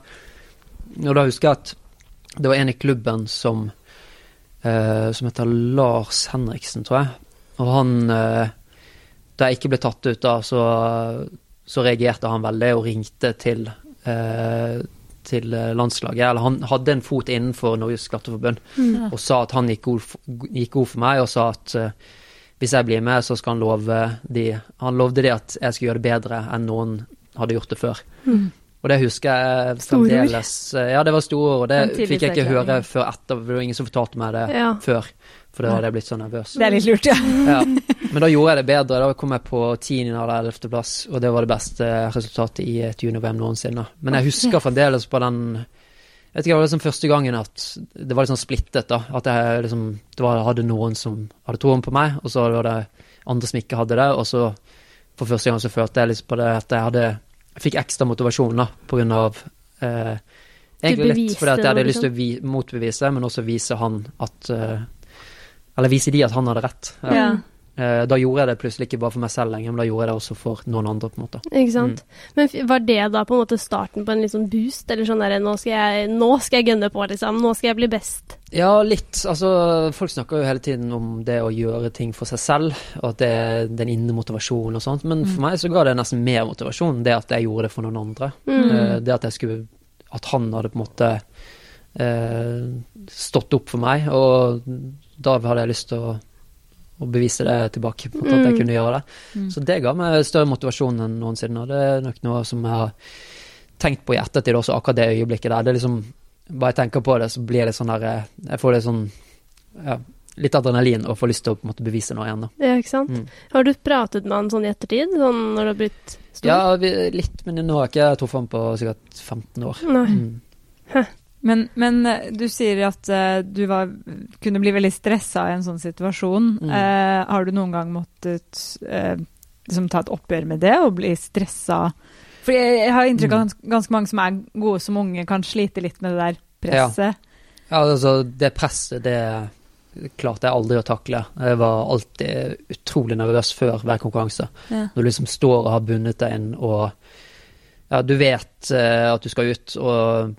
Og da husker jeg at det var en i klubben som uh, som heter Lars Henriksen, tror jeg. Og han eh, Da jeg ikke ble tatt ut da, så så reagerte han veldig og ringte til, eh, til landslaget. Eller han hadde en fot innenfor Norges Klatreforbund og sa at han gikk god, gikk god for meg, og sa at eh, hvis jeg blir med, så skal han love de Han lovde de at jeg skulle gjøre det bedre enn noen hadde gjort det før. Og det husker jeg fremdeles. Ja, det var store ord, det fikk jeg ikke høre før etter. Det var ingen som fortalte meg det Ja. før, for da hadde jeg blitt så nervøs. Det er litt lurt, ja. Ja. Men da gjorde jeg det bedre. Da kom jeg på 10. eller 11. plass, og det var det beste resultatet i et junior-VM noensinne. Men jeg husker fremdeles på den jeg vet ikke, Det var liksom første gangen at det var sånn splittet. da, At jeg liksom, det var, hadde noen som hadde troen på meg, og så var det andre som ikke hadde det. Og så for første gang så følte jeg liksom på det at jeg hadde jeg fikk ekstra motivasjon da, på grunn av eh, Egentlig litt fordi jeg hadde lyst til å vi, motbevise, men også vise han at eh, Eller vise de at han hadde rett. Ja. Eh, Da gjorde jeg det plutselig ikke bare for meg selv lenger, men da gjorde jeg det også for noen andre. på en måte. Ikke sant? Men var det da på en måte starten på en litt sånn boost? Eller sånn derre nå, nå skal jeg gønne på, liksom. Nå skal jeg bli best. Ja, litt. Altså, folk snakker jo hele tiden om det å gjøre ting for seg selv, og at det er den indre motivasjonen og sånt, men for meg så ga det nesten mer motivasjon, det at jeg gjorde det for noen andre. Mm. Det at jeg skulle At han hadde på en måte eh, stått opp for meg, og da hadde jeg lyst til å å bevise det tilbake, på at jeg kunne gjøre det. Så det ga meg større motivasjon enn noensinne, og det er nok noe som jeg har tenkt på i ettertid også, akkurat det øyeblikket der. Det er liksom, bare jeg tenker på det, så blir det sånn der eh, Jeg får det sånn ja, litt adrenalin og får lyst til å på en måte bevise noe igjen, da. Ja, ikke sant? Mm. Har du pratet med han sånn i ettertid? Sånn når du har blitt stor? Ja, vi, litt, men nå har jeg ikke truffet han på sikkert 15 år. Nei. Mm. Men, men eh, du sier at uh, du var, kunne bli veldig stressa i en sånn situasjon. Mm. Uh, har du noen gang måttet uh, liksom ta et oppgjør med det og bli stressa? For jeg, jeg har inntrykk av Mm. at ganske mange som er gode som unge, kan slite litt med det der presset. Ja, altså, det presset, det klarte jeg aldri å takle. Jeg var alltid utrolig nervøs før hver konkurranse. Ja. Når du liksom står og har bundet deg inn, og ja, du vet at du skal ut, og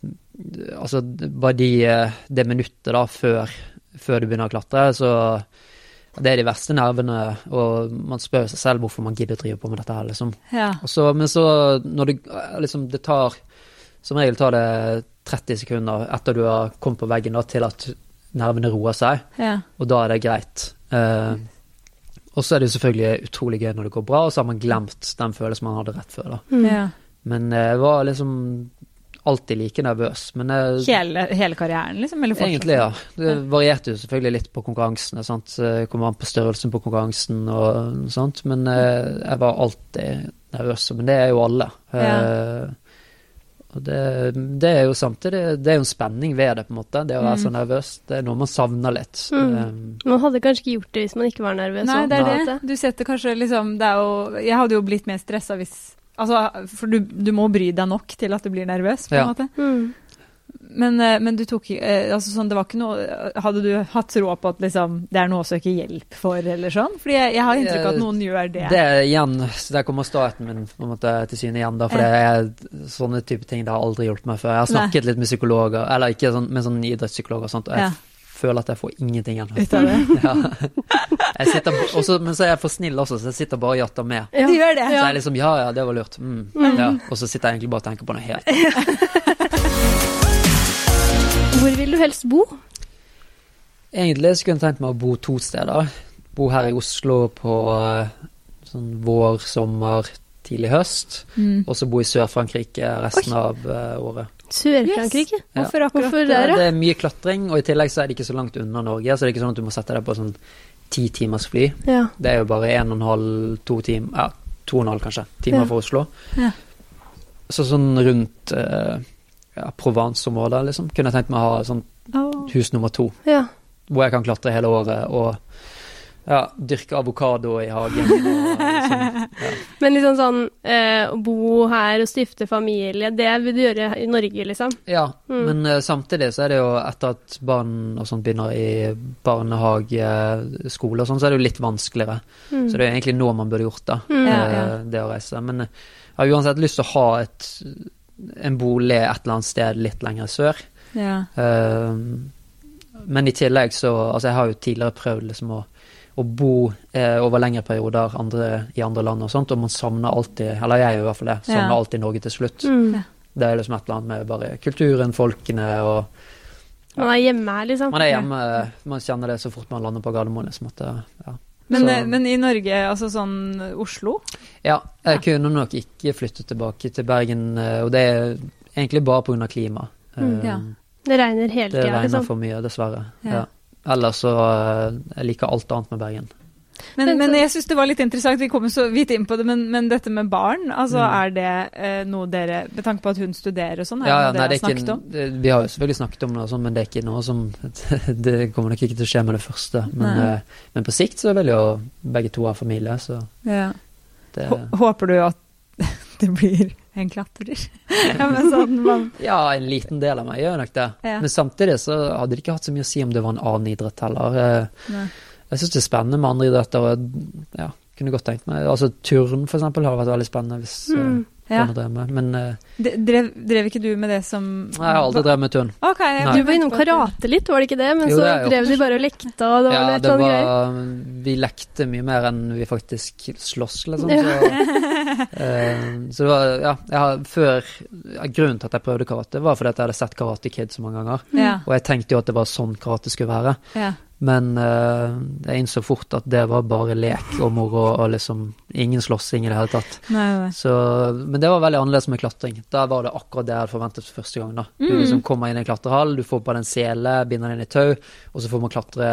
altså, bare de, eh, det minuttet da før, før du begynner å klatre, så det er de verste nervene, og man spør seg selv hvorfor man gidder å drive på med dette her, liksom. Ja. Så, men så, når du liksom Det tar Som regel tar det 30 sekunder etter du har kommet på veggen, da, til at nervene roer seg, ja. og da er det greit. Uh, og så er det selvfølgelig utrolig gøy når det går bra, og så har man glemt den følelsen man hadde rett før. da. Mm. ja. Men det var liksom alltid like nervøs. Men jeg, Hele, hele karrieren, liksom? Eller egentlig, ja. Det varierte jo selvfølgelig litt på konkurransene. sant? Det Kom an på størrelsen på konkurransen og sånt. Men eh, jeg var alltid nervøs. Men det er jo alle. Ja. og det, det er jo samtidig Det er jo en spenning ved det, på en måte. Det å være så nervøs. Det er noe man savner litt. Mm. Um, Man hadde kanskje ikke gjort det hvis man ikke var nervøs. Nei, det er det. Du setter kanskje liksom det er jo, Jeg hadde jo blitt mer stressa hvis Altså, for du, du må bry deg nok til at du blir nervøs, på en Ja. måte. Mm. Men, eh, men du tok eh, altså sånn, det var ikke noe Hadde du hatt tro på at liksom, det er noe å søke hjelp for, eller sånn? Fordi jeg, jeg har inntrykk av at noen gjør det. Det er igjen, så Der kommer statusen min på en måte til syne igjen. da, For det er sånne type ting det har aldri hjulpet meg før. Jeg har snakket litt med psykologer, eller ikke sånn, med sånn idrettspsykologer og sånt, og jeg Ja. Føler at jeg får ingenting igjen. Ut av det. (laughs) Ja. Sitter, også, men så er jeg for snill også, så jeg sitter bare og jatter med. Ja. Du gjør det. Så jeg er liksom Ja, ja, det var lurt. Mm. Ja. Og så sitter jeg egentlig bare og tenker på noe helt annet. (laughs) Hvor vil du helst bo? Egentlig skulle jeg tenkt meg å bo to steder. bo her i Oslo på eh, sånn vår, sommer, tidlig høst. Mm. Og så bo i Sør-Frankrike resten av eh, året. Sør-Frankrike. Hvorfor akkurat Hvorfor der, det? Det er mye klatring, og i tillegg så er det ikke så langt unna Norge. Så det er ikke sånn at du må sette deg på sånn ti timers fly. Ja. Det er jo bare en og en halv, to timer Ja, to og en halv kanskje, timer Ja. fra Oslo. Ja. Så sånn rundt uh, ja, Provence-området, liksom, kunne jeg tenkt meg å ha sånn hus nummer to. ja. Hvor jeg kan klatre hele året og ja, dyrke avokado i hagen. Og, ja. (laughs) Men liksom sånn eh, å bo her og stifte familie, det vil du gjøre i Norge, liksom? ja, Mm. men eh, samtidig så er det jo etter at barn og sånt begynner i barnehage, skole og sånn, så er det jo litt vanskeligere. Mm. Så det er jo egentlig nå man burde gjort det, Mm. Ja, eh, det å reise. Men eh, jeg har uansett lyst til å ha et, en bolig et eller annet sted litt lenger sør. Ja. Eh, men i tillegg så Altså, jeg har jo tidligere prøvd liksom å, å bo eh, over lengre perioder andre, i andre land og sånt, og man savner alltid Eller jeg gjør i hvert fall det. Savner Ja. alltid Norge til slutt. Mm. Det er liksom et eller annet med bare kulturen, folkene og Man er hjemme her, liksom. Man er hjemme, man kjenner det så fort man lander på Gardermoen. Liksom at det, ja. Men, eh, men i Norge, altså sånn Oslo? ja, jeg kunne nok ikke flytte tilbake til Bergen, eh, og det er egentlig bare pga. klimaet. Mm, Eh, ja. Det regner hele Det regner liksom. for mye, dessverre. Ja. Ellers så eh, Jeg liker alt annet med Bergen. Men, Men men jeg syns det var litt interessant, vi kommer så vidt inn på det, men, men dette med barn, altså Mm. er det eh, noe dere Med tanke på at hun studerer og sånn, er Ja, ja, det noe dere er har ikke, snakket om? det- vi har jo selvfølgelig snakket om det, og sånn, men det er ikke noe som (laughs) Det kommer nok ikke til å skje med det første. Men, eh, men på sikt så vil jo begge to ha familie, så Ja. det Hå- Håper du at (laughs) det blir en klatrer? (laughs) ja, men sånn man Ja, en liten del av meg gjør nok det. Ja. Men samtidig så hadde det ikke hatt så mye å si om det var en annen idrett heller. Eh, Nei. Jeg syns det er spennende med andre idretter, og ja, kunne godt tenkt meg Altså turn, for eksempel, har vært veldig spennende hvis mm. Mm. Ja. Men eh, Drev, drev ikke du med det som jeg har aldri drevet med turn. Okay, Du var innom karate litt, var det ikke det? Men Jo, så det drev de bare og lekte, og det var Ja, litt sånn greier. Vi lekte mye mer enn vi faktisk slåss, liksom. Ja. Så, eh, så det var Ja, jeg har før ja, Grunnen til at jeg prøvde karate, var fordi at jeg hadde sett Karate Kid så mange ganger. Ja, Og jeg tenkte jo at det var sånn karate skulle være. Men uh, jeg innså fort at det var bare lek og moro og liksom ingen slåssing i det hele tatt. Nei, nei. Så, men det var veldig annerledes med klatring. Da var det akkurat det jeg hadde forventet for første gang. da. Du Mm. liksom kommer inn i en klatrehall, du får på deg en sele, binder den inn i tau, og så får man klatre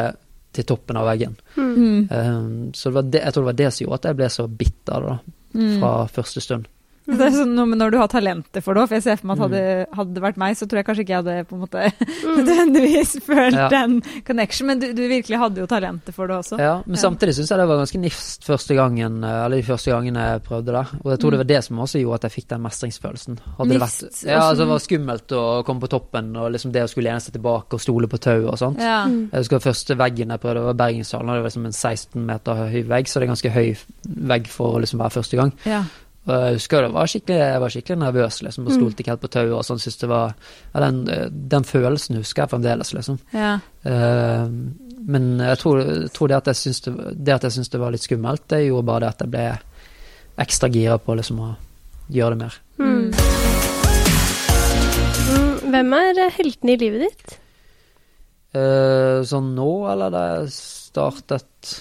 til toppen av veggen. Mm. Mm. Um, så det var det, jeg tror det var det som gjorde at jeg ble så bitter da, fra Mm. fra første stund. (laughs) Det er sånn noe med når du har talentet for det òg, for jeg ser for meg at Mm. hadde, hadde det vært meg, så tror jeg kanskje ikke jeg hadde på en måte (laughs) nødvendigvis følt Ja. den connection, men du, du virkelig hadde jo talentet for det også. Ja, men samtidig syns jeg det var ganske nifst første gangen, eh, eller de første gangene jeg prøvde det. Og jeg tror det var det som også gjorde at jeg fikk den mestringsfølelsen. Hadde det vært, ja, altså det var skummelt å komme på toppen, og liksom det å skulle lene seg tilbake og stole på tauet og sånt. Ja. Mm. Jeg husker første veggen jeg prøvde, var Bergenshallen, og det var liksom en 16 meter høy vegg, så det er ganske høy vegg for å liksom være første gang. Ja. Og jeg husker det var skikkelig, jeg var skikkelig nervøs, liksom, og Mm. stolte ikke helt på tauet og sånn. Synes det var, ja, den, den følelsen husker jeg fremdeles, liksom. ja. Uh, men jeg tror, tror det at jeg syns det, det at jeg syntes det var litt skummelt, det gjorde bare det at jeg ble ekstra gira på liksom å gjøre det mer. Mm. Mm. Hvem er heltene i livet ditt? Uh, sånn nå, eller da jeg startet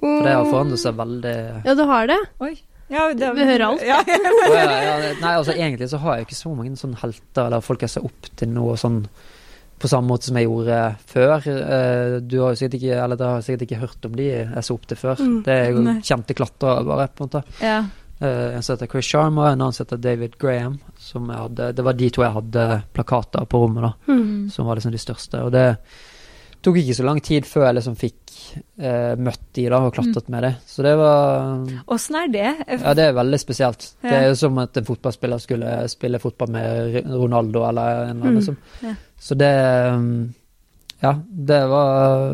For det har forandret seg veldig Ja, du har det? Oi. Ja, det, Vi hører alt. Ja, ja. Ja, ja, nei, altså egentlig så har jeg ikke så mange sånne helter eller folk jeg ser opp til noe sånn på samme måte som jeg gjorde før. Eh, du har jo sikkert ikke, eller dere har sikkert ikke hørt om de jeg så opp til før. Mm. Det er jo Nei. kjente klatrere, bare, på en måte. ja. Eh, en som heter Chris Sharma, en annen som heter David Graham. Som jeg hadde, det var de to jeg hadde plakater på rommet, da, Mm. som var liksom de største. Og det tok ikke så lang tid før jeg liksom fikk eh, møtt de da, og klatret med de. Så det var Åssen er det? Ja, det er veldig spesielt. Det er jo som at en fotballspiller skulle spille fotball med Ronaldo eller en eller annen. Mm. Liksom. Ja. Så det Ja, det var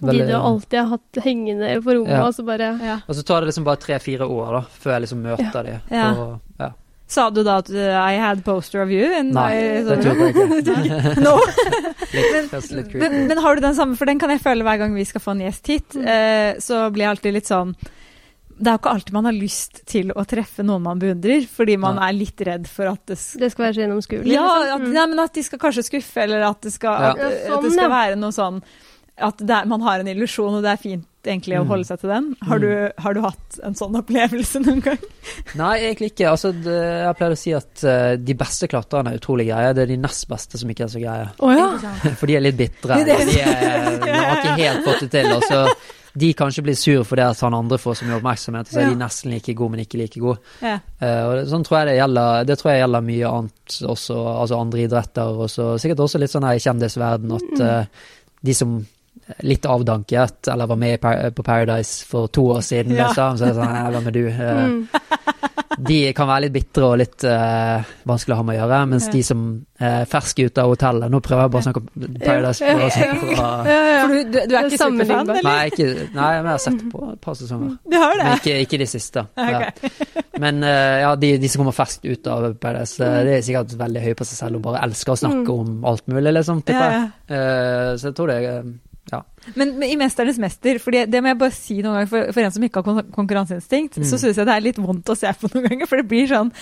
veldig, De du alltid har hatt hengende på rommet, Ja. og så bare Ja. Og så tar det liksom bare tre-fire år da, før jeg liksom møter de. Ja. Og, ja. Sa du da at uh, I had poster of you? in Nei, my- det tror jeg ikke. (laughs) no. (laughs) litt, litt. Men, men har du den samme, for den kan jeg føle hver gang vi skal få en gjest hit. Mm. Eh, så blir jeg alltid litt sånn Det er jo ikke alltid man har lyst til å treffe noen man beundrer, fordi man ja. er litt redd for at det Det skal være så gjennomskuelig. ja, liksom. at, Mm. ja, men at de skal kanskje skuffe, eller at det skal, Ja. at, Ja, at sånn, det skal være noe sånn at det er, man har en illusjon, og det er fint egentlig å Mm. holde seg til den. Har, Mm. du, har du hatt en sånn opplevelse noen gang? (laughs) Nei, egentlig ikke. Altså, det, jeg pleier å si at uh, de beste klatrerne er utrolig greie. Det er de nest beste som ikke er så greie. Oh, ja. (laughs) For de er litt bitre. (laughs) Det det De, er, de har ikke helt fått det til. Og så de kanskje blir sur fordi at han andre får så mye oppmerksomhet, og så er Ja. de nesten like gode, men ikke like gode. Ja. Uh, og det, sånn tror jeg det gjelder Det tror jeg gjelder mye annet også, altså andre idretter, og sikkert også litt sånn her i kjendisverden at uh, de som litt avdanket, eller var med på Paradise for to år siden, Ja. liksom, så det sånn «Nei, Hvem er du? Eh, Mm. (laughs) De kan være litt bitre og litt uh, vanskelig å ha med å gjøre, mens Ja. de som er ferske ute av hotellet Nå prøver jeg bare å snakke om Paradise. Ja, for å snakke på, (laughs) Ja, ja. For du, du, du er er ikke superfan, eller? Nei, ikke, nei, men jeg har sett på et par sesonger. Du har det? Men ikke, ikke de siste. (laughs) Ja. Men uh, ja, de, de som kommer ferskt ut av Paradise, eh, det er sikkert veldig høye på seg selv og bare elsker å snakke om alt mulig, liksom, tipper Ja, jeg. ja. Eh, så jeg tror det er ja. Men, men i 'Mesternes mester', for det, det må jeg bare si noen ganger, for, for en som ikke har kon konkurranseinstinkt, Mm. så syns jeg det er litt vondt å se på noen ganger. For det blir sånn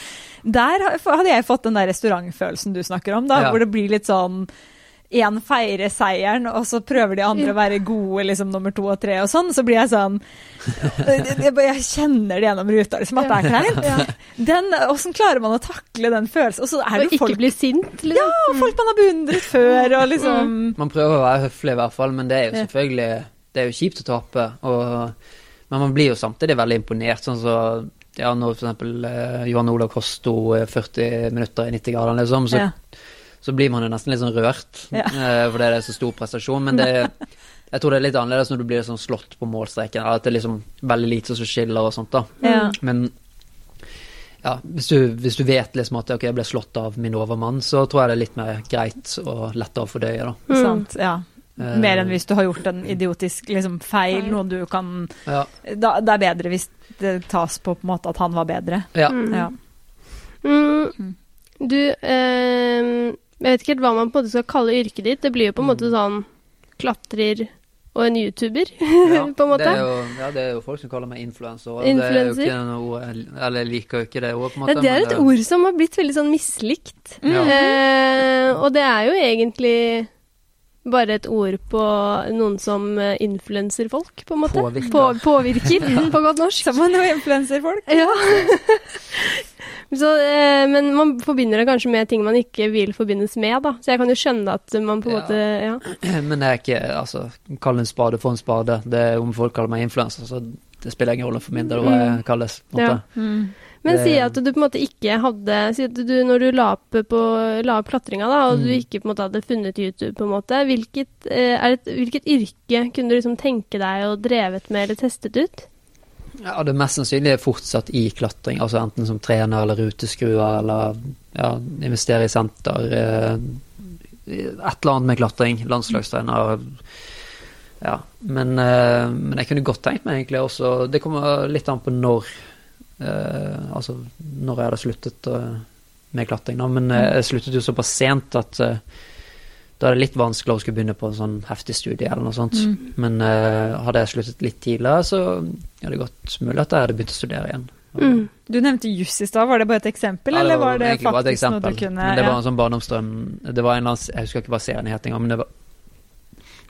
Der hadde jeg fått den der restaurantfølelsen du snakker om, da, Ja. hvor det blir litt sånn Én feirer seieren, og så prøver de andre å være gode, liksom nummer to og tre og sånn. Så blir jeg sånn Jeg, jeg, kjenner det gjennom ruta, liksom, at det er kleint. Den, Åssen klarer man å takle den følelsen? Og så er det jo ikke folk, bli sint, liksom. ja, folk man har beundret før, og liksom Man prøver å være høflig i hvert fall, men det er jo selvfølgelig Det er jo kjipt å tape. Og, men man blir jo samtidig veldig imponert. Sånn så ja, når eksempel eh, Johan Olav Kosto eh, 40 minutter i 90 grader, liksom, så, ja. Så blir man jo nesten litt sånn rørt. Ja. eh, fordi det er så stor prestasjon. Men det (laughs) jeg tror det er litt annerledes når du blir sånn slått på målstreken. At det er liksom veldig lite som skiller og sånt, da. Ja. Men ja, hvis du, hvis du vet liksom at okay, jeg ble slått av min overmann, så tror jeg det er litt mer greit og lettere å fordøye, da. Mm. Sant, ja. Eh, Mer enn hvis du har gjort en idiotisk liksom, feil, Feil. noe du kan Ja. da, Det er bedre hvis det tas på, på en måte at han var bedre. ja. Mm. Ja. Mm. Du, eh, jeg vet ikke helt hva man på en måte skal kalle yrket ditt. Det blir jo på en måte sånn klatrer og en YouTuber, (laughs) Ja, på en måte. Det er jo, ja, det er jo folk som kaller meg influenser. Det er jo Influencer. noe Eller jeg liker jo ikke det ordet, på en Ja, måte. det er men et ord som har blitt veldig sånn mislikt. Ja. Eh, og det er jo egentlig bare et ord på noen som eh, influenser folk, på en måte. Påvirker. På, påvirker, (laughs) på godt norsk. Som noen influenser folk. Ja. (laughs) Så, eh, men man forbinder det kanskje med ting man ikke vil forbindes med, da. Så jeg kan jo skjønne at man på en Ja. måte Ja. (clears throat) Men det er ikke Altså, kall en spade for en spade. Det er Om folk kaller meg influenser, så det spiller ingen rolle for min del hva jeg kalles. på en Ja. Mm. Men si at du på en måte ikke hadde Si at du når du la opp, på, la opp klatringa, da, og du Mm. ikke på en måte hadde funnet YouTube, på en måte, hvilket, eh, er det, hvilket yrke kunne du liksom tenke deg og drevet med eller testet ut? Jeg det mest sannsynlige er fortsatt i klatring, altså enten som trener eller ruteskruer eller ja, investere i senter. Eh, et eller annet med klatring. Landslagstrener. Ja. Men, eh, men jeg kunne godt tenkt meg egentlig også Det kommer litt an på når eh, Altså når jeg hadde sluttet med klatring, da. Men jeg sluttet jo såpass sent at da er det litt vanskelig å skulle begynne på en sånn heftig studie eller noe sånt. Mm. Men uh, hadde jeg sluttet litt tidligere, så er det godt mulig at jeg hadde begynt å studere igjen. Mm. Du nevnte juss i stad, var det bare et eksempel, Ja, eller var det faktisk noe du kunne Men det var en sånn barndomsdrøm Det var en eller annen Jeg husker ikke hva serien het engang, men det var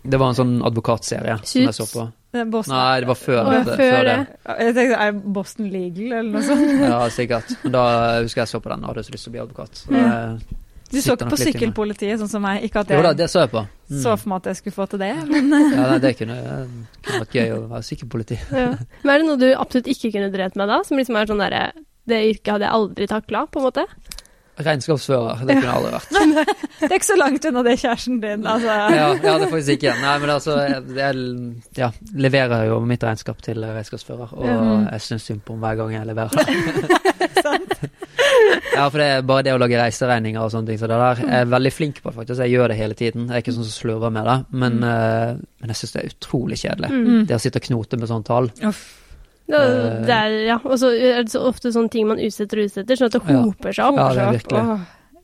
det var en sånn advokatserie som jeg så på. Boston. Nei, det var før, det, før det. det. Jeg tenkte, Er Boston legal, eller noe sånt? Ja, sikkert. Men da husker jeg så på den og hadde så lyst til å bli advokat. Så Ja. Du så ikke på sykkelpolitiet, sånn som meg. Ikke at Jo da, jeg det så jeg på. Mm. så for meg at jeg skulle få til det, (laughs) men Ja, nei, det kunne, kunne vært gøy å være sykkelpoliti. (laughs) Ja. Men er det noe du absolutt ikke kunne drevet med da? Som liksom er sånn derre Det yrket hadde jeg aldri takla, på en måte? Regnskapsfører, det kunne jeg aldri vært. (laughs) det er ikke så langt unna det kjæresten din. Altså. Ja, ja, det er faktisk ikke. Nei, men altså, jeg, jeg ja, leverer jo mitt regnskap til regnskapsfører, og mm. jeg syns synd på ham hver gang jeg leverer det. Ja, for det er bare det å lage reiseregninger og sånne ting så det der. Jeg er veldig flink på det, faktisk. Jeg gjør det hele tiden. Jeg er ikke sånn som slurver med det, men, eh, men jeg syns det er utrolig kjedelig. Mm. Det å sitte og knote med sånne tall. Uff. Det, Eh. det er, ja. Og så er det så ofte sånne ting man utsetter og utsetter, sånn at det hoper seg opp. Ja, det er virkelig. Åh,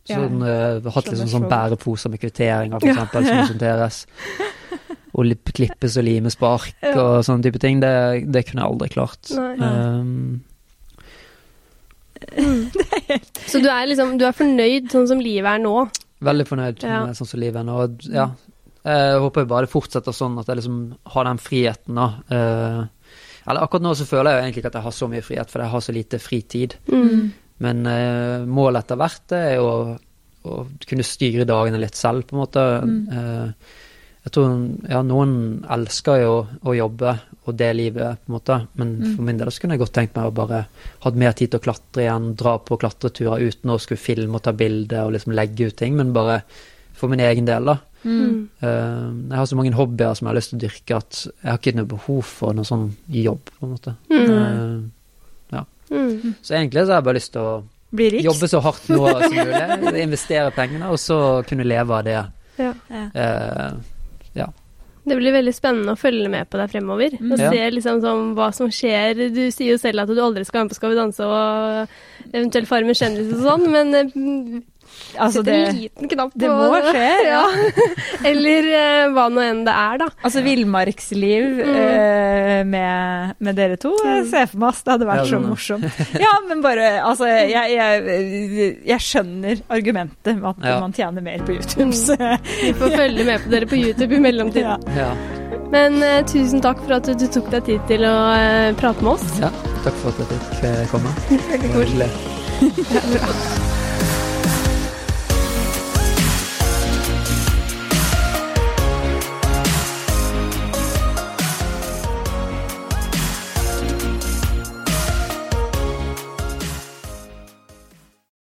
ja. Sånn, uh, hatt litt sånn, sånn bæreposer med kvitteringer, for eksempel, Ja. som sorteres. (laughs) Og klippes og limes på ark Ja. og sånne type ting. Det, det kunne jeg aldri klart. Nei. Um, (laughs) Så du er liksom Du er fornøyd sånn som livet er nå? Veldig fornøyd Ja. med sånn som livet er nå. Ja, Jeg håper bare det fortsetter sånn at jeg liksom har den friheten, da. Eh, eller akkurat nå så føler jeg egentlig ikke at jeg har så mye frihet, for jeg har så lite fritid. Mm. Men eh, målet etter hvert er å, å kunne styre dagene litt selv, på en måte. Eh, jeg tror ja, noen elsker jo å jobbe og det livet, på en måte. Men for min del så kunne jeg godt tenkt meg å bare hatt mer tid til å klatre igjen, dra på klatreturer uten å skulle filme og ta bilder og liksom legge ut ting, men bare for min egen del, da. Mm. Uh, jeg har så mange hobbyer som jeg har lyst til å dyrke, at jeg har ikke noe behov for noe sånn jobb, på en måte. Eh, Mm. så egentlig så har jeg bare lyst til å Bli rik. jobbe så hardt nå som mulig, (laughs) investere pengene, og så kunne leve av det. Ja. Ja. Det blir veldig spennende å følge med på deg fremover. Og Ja. se liksom sånn hva som skjer. Du sier jo selv at du aldri skal være med på Skal vi danse og eventuelt Farmen kjendis og sånn, men eh, Altså, sett en det, liten knapp på det må skje, (laughs) ja. Eller eh, hva nå enn det er, da. Altså villmarksliv Mm. eh, med, med dere to. mm. ser for meg ass, det hadde vært Ja, så ja. morsomt. Ja, men bare Altså, jeg, jeg, jeg skjønner argumentet med at Ja. man tjener mer på YouTube. Så, Vi får følge med på dere på YouTube i mellomtiden. ja. Ja. Men eh, tusen takk for at du, du tok deg tid til å eh, prate med oss. ja. Takk for at jeg fikk eh, komme. (laughs) Det var Ja, Bra.